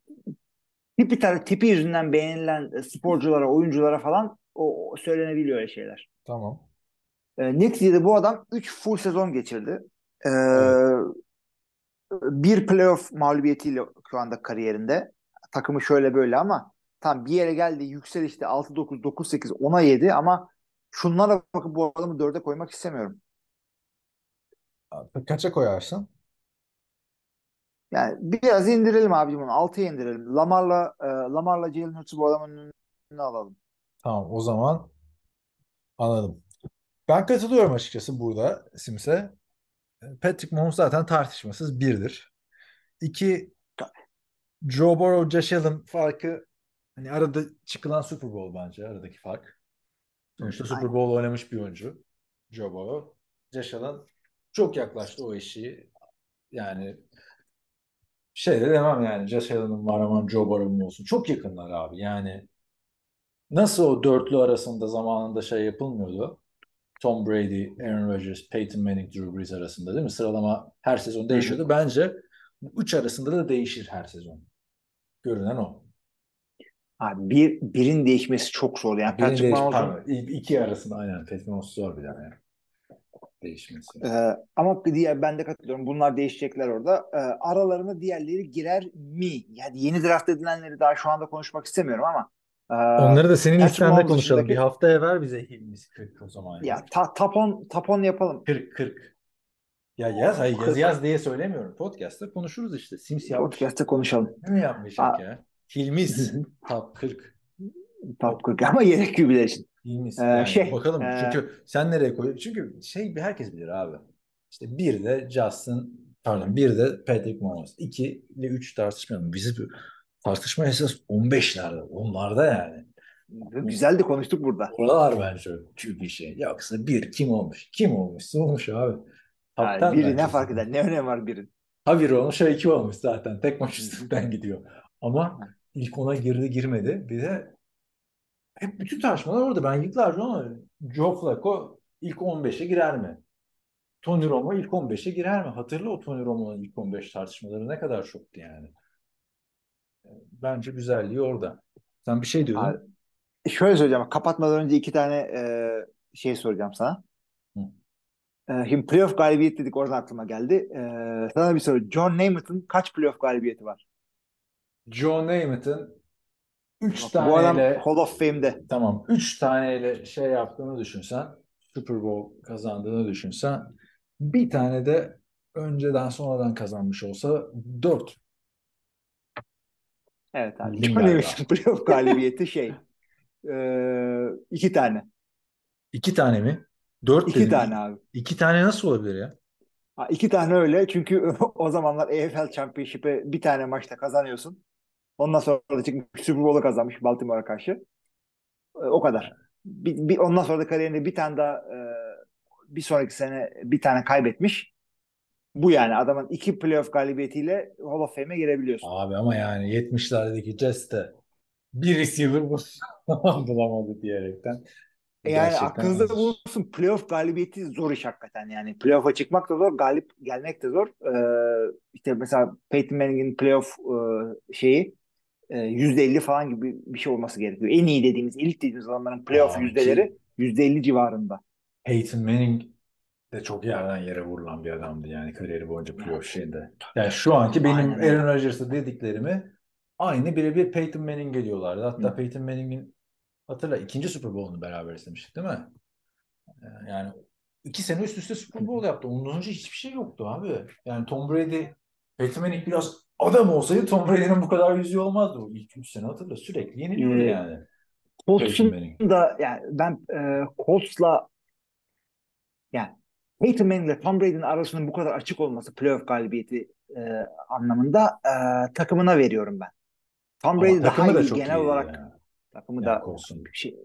tipi, tar- tipi yüzünden beğenilen sporculara, oyunculara falan o, o söylenebiliyor öyle şeyler. Tamam. E, neticede bu adam 3 full sezon geçirdi. E, Bir playoff mağlubiyetiyle şu anda kariyerinde. Takımı şöyle böyle ama tam bir yere geldi yükselişte 6-9, 9-8, 10'a 7 ama şunlara bakıp bu adamı 4'e koymak istemiyorum. Kaça koyarsın? Yani biraz indirelim abicim onu. 6'ya indirelim. Lamar'la e, Lamar'la Jalen Hurts'u bu adamın önüne alalım. Tamam o zaman anladım. Ben katılıyorum açıkçası burada Sims'e. Patrick Mahomes zaten tartışmasız birdir. İki Joe Burrow, Josh Allen farkı hani arada çıkılan Super Bowl bence aradaki fark. Sonuçta Super Aynen. Bowl oynamış bir oyuncu Joe Burrow. Josh Allen çok yaklaştı o eşiği. Yani şey de demem yani Josh Allen'ın var aman Joe Burrow'un olsun. Çok yakınlar abi yani. Nasıl o dörtlü arasında zamanında şey yapılmıyordu? Tom Brady, Aaron Rodgers, Peyton Manning, Drew Brees arasında değil mi? Sıralama her sezon değişiyordu. Bence üç arasında da değişir her sezon. Görünen o. Abi bir, birin değişmesi çok zor. Yani Birini Patrick Mahomes'un iki arasında aynen. Patrick Mahomes zor bir tane. Değişmesi. Ee, ama diğer ben de katılıyorum. Bunlar değişecekler orada. Ee, aralarına diğerleri girer mi? Yani yeni draft edilenleri daha şu anda konuşmak istemiyorum ama e, Onları da senin listende konuşalım. dışındaki- Bir haftaya ver bize Hilmiz 40 o zaman. ya ta, tapon tapon yapalım. 40 40. Ya yaz, hayır yaz 40. yaz diye söylemiyorum. Podcast'ta konuşuruz işte. Sims yapmış. Podcast'te konuşalım. Ne mi Aa. ya? Hilmiz top 40. Top 40 ama yedek QB'ler için. Hilmiz. Ee, Yani şey, bakalım. e, Çünkü sen nereye koyuyorsun? Çünkü şey herkes bilir abi. İşte bir de Justin pardon bir de Patrick Mahomes. 2 ile 3 tartışmayalım. Bizi tartışma esas 15'lerde. Onlarda yani. Güzel de konuştuk burada. Oralar bence bir şey. Yoksa bir kim olmuş? Kim olmuşsa olmuş abi. Yani biri bence ne fark eder? Ne önemi var birin? Ha bir olmuş ha iki olmuş zaten. Tek maç üstünden gidiyor. Ama ilk ona girdi girmedi. Bir de hep bütün tartışmalar orada. Ben yıllarca ama Joe Flacco ilk 15'e girer mi? Tony Romo ilk 15'e girer mi? Hatırla o Tony Romo'nun ilk 15 tartışmaları ne kadar çoktu yani. Bence güzelliği orada. Sen bir şey diyordun. Abi, Şöyle söyleyeceğim. Kapatmadan önce iki tane e, şey soracağım sana. Hı. E, şimdi playoff galibiyet dedik oradan aklıma geldi. E, sana bir soru. John Namath'ın kaç playoff galibiyeti var? Joe Namath'ın 3 Bu adam taneyle Hall of Fame'de. Tamam. Üç taneyle şey yaptığını düşünsen, Super Bowl kazandığını düşünsen, bir tane de önceden sonradan kazanmış olsa dört. Evet abi. Galiba. Namath'ın playoff galibiyeti şey. e, iki tane. İki tane mi? Dört İki tane abi. İki tane nasıl olabilir ya? Ha, iki tane öyle. Çünkü o zamanlar EFL Championship'e bir tane maçta kazanıyorsun. Ondan sonra da çıkmış Super Bowl'u kazanmış Baltimore'a karşı. E, o kadar. Bir, bir- ondan sonra da kariyerinde bir tane daha e, bir sonraki sene bir tane kaybetmiş. Bu yani adamın iki playoff galibiyetiyle Hall of Fame'e girebiliyorsun. Abi ama yani 70'lerdeki Jets'te bir receiver bu bulamadı diyerekten. Yani Gerçekten aklınızda acı. bulunsun playoff galibiyeti zor iş hakikaten yani. Playoff'a çıkmak da zor, galip gelmek de zor. Ee, işte mesela Peyton Manning'in playoff e, şeyi e, %50 falan gibi bir şey olması gerekiyor. En iyi dediğimiz, elit dediğimiz adamların playoff yüzdeleri %50 civarında. Peyton Manning de çok yerden yere vurulan bir adamdı yani kariyeri boyunca playoff şeyinde. Yani şu anki benim Aynen. Aaron Rodgers'a dediklerimi aynı birebir Peyton Manning geliyorlardı. Hatta Hı. Peyton Manning'in hatırla ikinci Super Bowl'unu beraber istemiştik değil mi? Ee, Yani iki sene üst üste Super Bowl yaptı. Ondan önce hiçbir şey yoktu abi. Yani Tom Brady, Peyton Manning biraz adam olsaydı Tom Brady'nin bu kadar yüzü olmazdı. O ilk üç sene hatırla sürekli yeniliyordu Ee, yani. Colts'un da yani ben e, Colts'la yani Peyton Manning ile Tom Brady'nin arasının bu kadar açık olması playoff galibiyeti e, anlamında e, takımına veriyorum ben. Tom Brady daha takımı da iyi çok genel iyiydi olarak ya. takımı Yani da Colts'un. şey,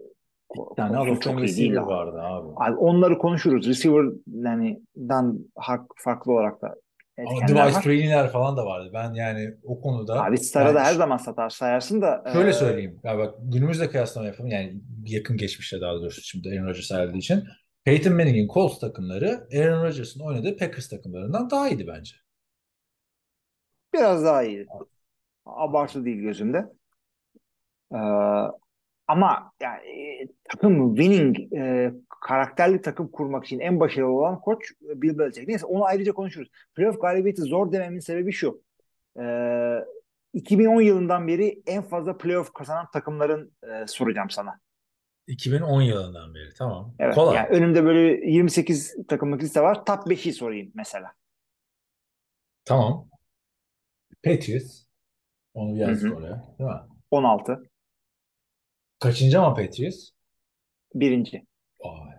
Bir tane of çok iyi değil vardı abi. Abi onları konuşuruz. Receiver yani dan farklı olarak da Ama Device var. Falan da vardı. Ben yani o konuda Abi Star'a da yani her zaman satar sayarsın da şöyle e, söyleyeyim. Ya bak günümüzde kıyaslama yapalım. Yani yakın geçmişte daha doğrusu şimdi Aaron Rodgers ayrıldığı için. Peyton Manning'in Colts takımları Aaron Rodgers'ın oynadığı Packers takımlarından daha iyiydi bence. biraz daha iyi. Abartı değil gözümde. Ee, ama yani e, takım winning e, karakterli takım kurmak için en başarılı olan koç e, Bill Belichick. Neyse onu ayrıca konuşuruz. Playoff galibiyeti zor dememin sebebi şu. Ee, 2010 yılından beri en fazla playoff kazanan takımların e, soracağım sana. 2010 yılından beri tamam. Evet. Kolay. Yani önümde böyle 28 takımlık liste var. Top 5'i sorayım mesela. Tamam. Patriots. Onu hı. oraya. Değil mi? 16. Kaçıncı ama Patriots? Birinci. Vay.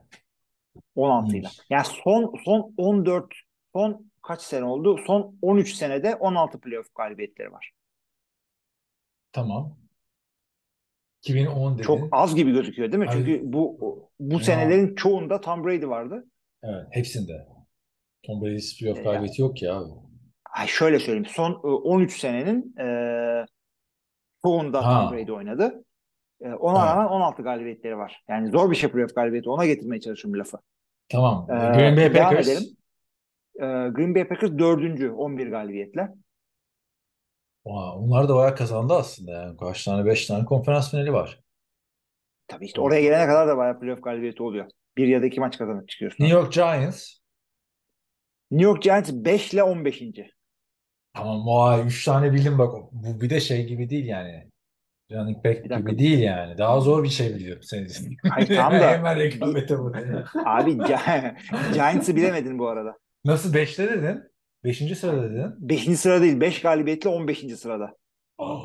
16 ile. Yani son son 14 son kaç sene oldu? Son 13 senede 16 playoff galibiyetleri var. Tamam. 2010 dedin. Çok az gibi gözüküyor değil mi? Abi, Çünkü bu bu ya. senelerin çoğunda Tom Brady vardı. Evet. Hepsinde. Tom Brady'si playoff E, galibiyeti yok ki abi. Ay şöyle söyleyeyim. Son e, 13 senenin e, çoğunda Ha. Tom Brady oynadı. E, ona Evet. rağmen 16 galibiyetleri var. Yani zor bir şey playoff galibiyeti. Ona getirmeye çalışıyorum lafı. Tamam. Ee, Green Bay Packers. edelim. E, Green Bay Packers dördüncü 11 galibiyetle. Vay, onlar da bayağı kazandı aslında yani. Kaç tane? Beş tane konferans finali var. Tabii işte oraya gelene kadar da bayağı playoff galibiyeti oluyor. Bir ya da iki maç kazanıp çıkıyorsun. New York Giants. New York Giants 5 ile 15. Tamam vay 3 tane bildim bak. Bu bir de şey gibi değil yani. Running back Bir dakika. gibi değil yani. Daha zor bir şey biliyorum senin için. Hayır, tamam da- Hemen rekabete bu. Abi Gi- Giants'ı bilemedin bu arada. Nasıl 5'te dedin? 5. sırada dedin. 5. sıra değil 5 galibiyetle 15. sırada. Oh.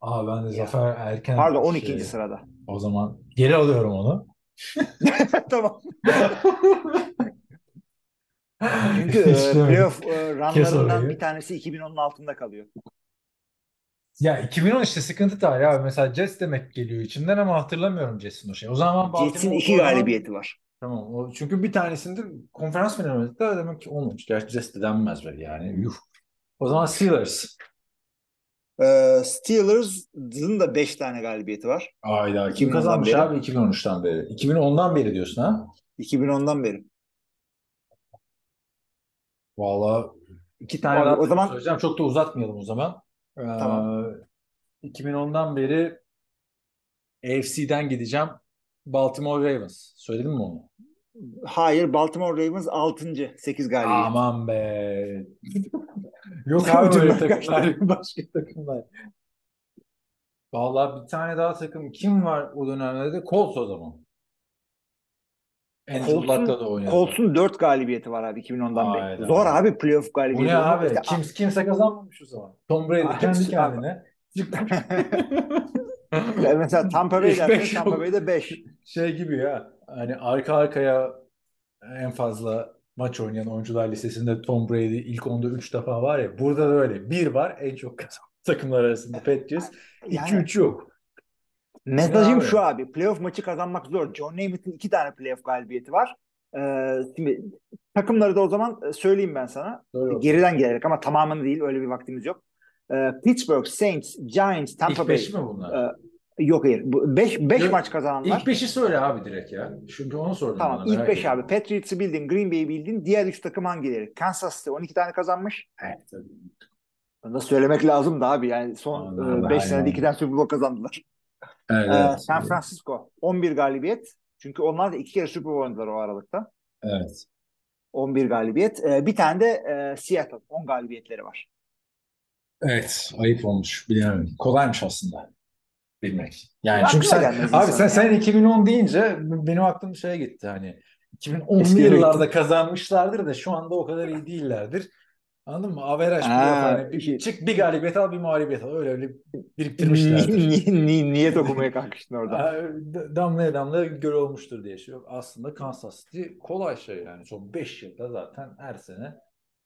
Aa ben de Zafer Erken Pardon 12. şey- sırada. O zaman geri alıyorum onu. tamam. Çünkü e, playoff e, runlarından bir tanesi 2010'un altında kalıyor. Ya 2010 işte sıkıntı da ya. Mesela Jets demek geliyor içimden ama hatırlamıyorum Jets'in o şey. O zaman Baltimore Jets'in 2 o zaman- galibiyeti var. Tamam. O, çünkü bir tanesinde konferans finali oynadıklar demek ki olmamış. Gerçi Jets de denmez böyle yani. Yuh. O zaman Steelers. E, Steelers'ın da 5 tane galibiyeti var. Ayda kim 2010'dan kazanmış beri. abi 2013'ten beri? 2010'dan beri diyorsun ha? 2010'dan beri. Vallahi iki tane Abi, daha o zaman- söyleyeceğim. Çok da uzatmayalım o zaman. Ee, Tamam. 2010'dan beri AFC'den gideceğim. Baltimore Ravens. Söyledim mi onu? Hayır Baltimore Ravens 6. 8 galibiyet. Aman be. Yok abi böyle Ucundan kaçtı. takımlar. Başka takımlar. Vallahi bir tane daha takım. Kim var o dönemlerde? Colts o zaman. Andrew Luck'la da oynadı. Colts'un 4 galibiyeti var abi 2010'dan Hayda. beri. Zor abi playoff Bu galibiyeti. ne olmak. abi? İşte- Kim, kimse kazanmamış o zaman. Tom Brady Abi, kendi kendine. Ya Mesela Tampa Bay beş Tampa. Bay'de 5. şey gibi ya. Hani arka arkaya en fazla maç oynayan oyuncular listesinde Tom Brady ilk 10'da 3 defa var ya. Burada da öyle. Bir var en çok kazanan takımlar arasında Patriots. Yani- 2-3 yok. Mesajım abi. şu abi. Playoff maçı kazanmak zor. John Namath'ın 2 tane playoff galibiyeti var. Ee, şimdi takımları da o zaman e, söyleyeyim ben sana. Doğru. Geriden gelerek ama tamamını değil. Öyle bir vaktimiz yok. Ee, Pittsburgh, Saints, Giants, Tampa İlk Bay. 5 mi bunlar? Ee, Yok hayır. 5 5 Yok, maç kazananlar. İlk beşi söyle abi direkt ya. Çünkü onu sordum Tamam bana, ilk merak 5 ediyorum. abi. Patriots'ı bildin, Green Bay'i bildin. Diğer 3 takım hangileri? Kansas City 12 tane kazanmış. Evet, tabii. Nasıl söylemek lazım da abi. Yani son Anladım, 5 aynen. senede 2 tane Super Bowl kazandılar. Evet, Ee, evet. San Francisco 11 galibiyet. Çünkü onlar da iki kere Super Bowl oynadılar o aralıkta. Evet. 11 galibiyet. Ee, bir tane de e, Seattle 10 galibiyetleri var. Evet, ayıp olmuş. Bilemedim. Kolaymış aslında bilmek. Yani Aklına çünkü sen abi sen ya. sen 2010 deyince benim aklım şeye gitti hani 2010'lu Eskilere yıllarda kazanmışlardır da şu anda o kadar iyi değillerdir. Anladın mı? Averaj hani bir, çık bir galibiyet al bir mağlubiyet al. Öyle öyle ni- niyet okumaya kalkıştın orada. Damlaya damlaya göl olmuştur diye şey yok. Aslında Kansas City kolay şey yani. Son 5 yılda zaten her sene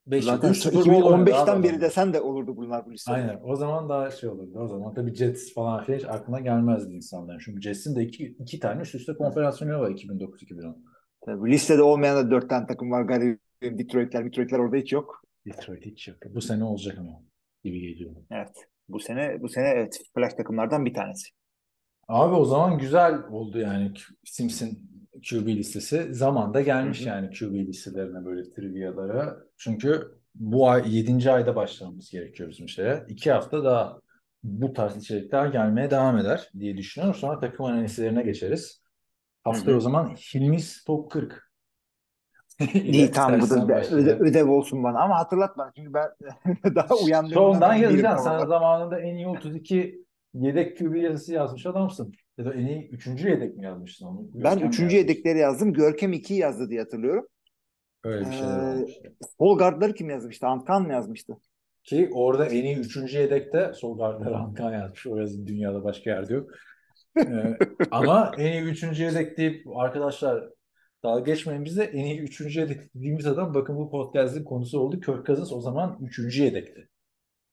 5 yılda Zaten üç Super Bowl oynadı abi 2015'ten beri desen de olurdu bunlar bu listede. Aynen. O zaman daha şey olurdu. O zaman tabii Jets falan filan hiç aklına gelmezdi insanların. Çünkü Jets'in de iki, iki tane üst üste konferans var 2009-2010. Tabii, listede olmayan da 4 tane takım var. Garip Detroit'ler, Detroit'ler orada hiç yok. Detroit hiç yok. Bu sene olacak ama gibi geliyor. Evet. Bu sene bu sene evet flash takımlardan bir tanesi. Abi o zaman güzel oldu yani Simpson QB listesi. Zamanda gelmiş Hı hı. yani QB listelerine böyle trivialara. Çünkü bu ay 7. ayda başlamamız gerekiyor bizim şeye. 2 hafta daha bu tarz içerikler gelmeye devam eder diye düşünüyorum. Sonra takım analizlerine geçeriz. Haftaya o zaman Hilmi's Top 40. İyi tamam bu da öde- ödev olsun bana ama hatırlat bana çünkü ben daha uyandığımdan Sondan yazacaksın. Sen zamanında en iyi 32 yedek QB yazısı yazmış adamsın. Ya da en iyi 3. yedek mi yazmıştın onu? Ben Görkem üçüncü yazmış? yedekleri yazdım. Görkem 2'yi yazdı diye hatırlıyorum. Öyle bir şeyler Ee, olmuş. Sol kim yazmıştı? Antkan mı yazmıştı? Ki orada en iyi 3. yedekte sol guardları Ankan yazmış. O yazın dünyada başka yerde yok. Ee, ama en iyi 3. yedek deyip arkadaşlar dalga geçmeyin bize en iyi 3. yedek dediğimiz adam bakın bu podcast'in konusu oldu. Kirk Cousins o zaman 3. yedekti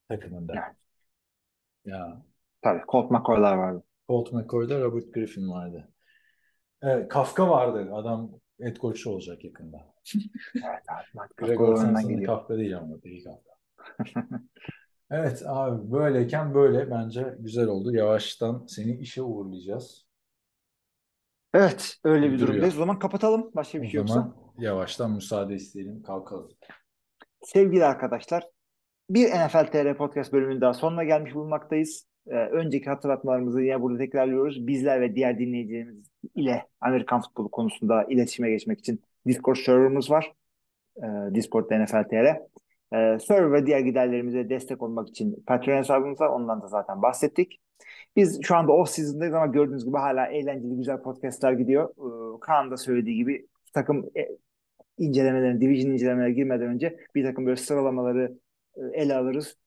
takımında. Ya Tabii Colt McCoy'lar vardı. Colt McCoy'da Robert Griffin vardı. Evet, Kafka vardı. Adam head coach olacak yakında. Evet abi. Gregor Samson'ın. Kafka değil ama değil Kafka. Evet abi böyleyken böyle bence güzel oldu. Yavaştan seni işe uğurlayacağız. Evet öyle bir Duruyor. durumdayız. O zaman kapatalım. Başka bir O şey yoksa. yavaştan müsaade isteyelim kalkalım. Sevgili arkadaşlar, bir NFL TR Podcast bölümünün daha sonuna gelmiş bulunmaktayız. Ee, önceki hatırlatmalarımızı yine burada tekrarlıyoruz. Bizler ve diğer dinleyicilerimiz ile Amerikan futbolu konusunda iletişime geçmek için Discord serverımız var. Ee, Discord NFL TR. Ee, server ve diğer giderlerimize destek olmak için Patreon hesabımız var. Ondan da zaten bahsettik. Biz şu anda off season'dayız ama gördüğünüz gibi hala eğlenceli güzel podcastlar gidiyor. Ee, Kaan da söylediği gibi takım e, incelemelerine, division incelemelerine girmeden önce bir takım böyle sıralamaları e, ele alırız.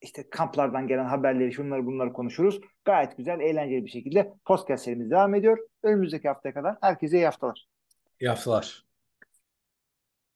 İşte kamplardan gelen haberleri, şunları bunları konuşuruz. Gayet güzel, eğlenceli bir şekilde podcast serimiz devam ediyor. Önümüzdeki haftaya kadar herkese iyi haftalar. İyi haftalar.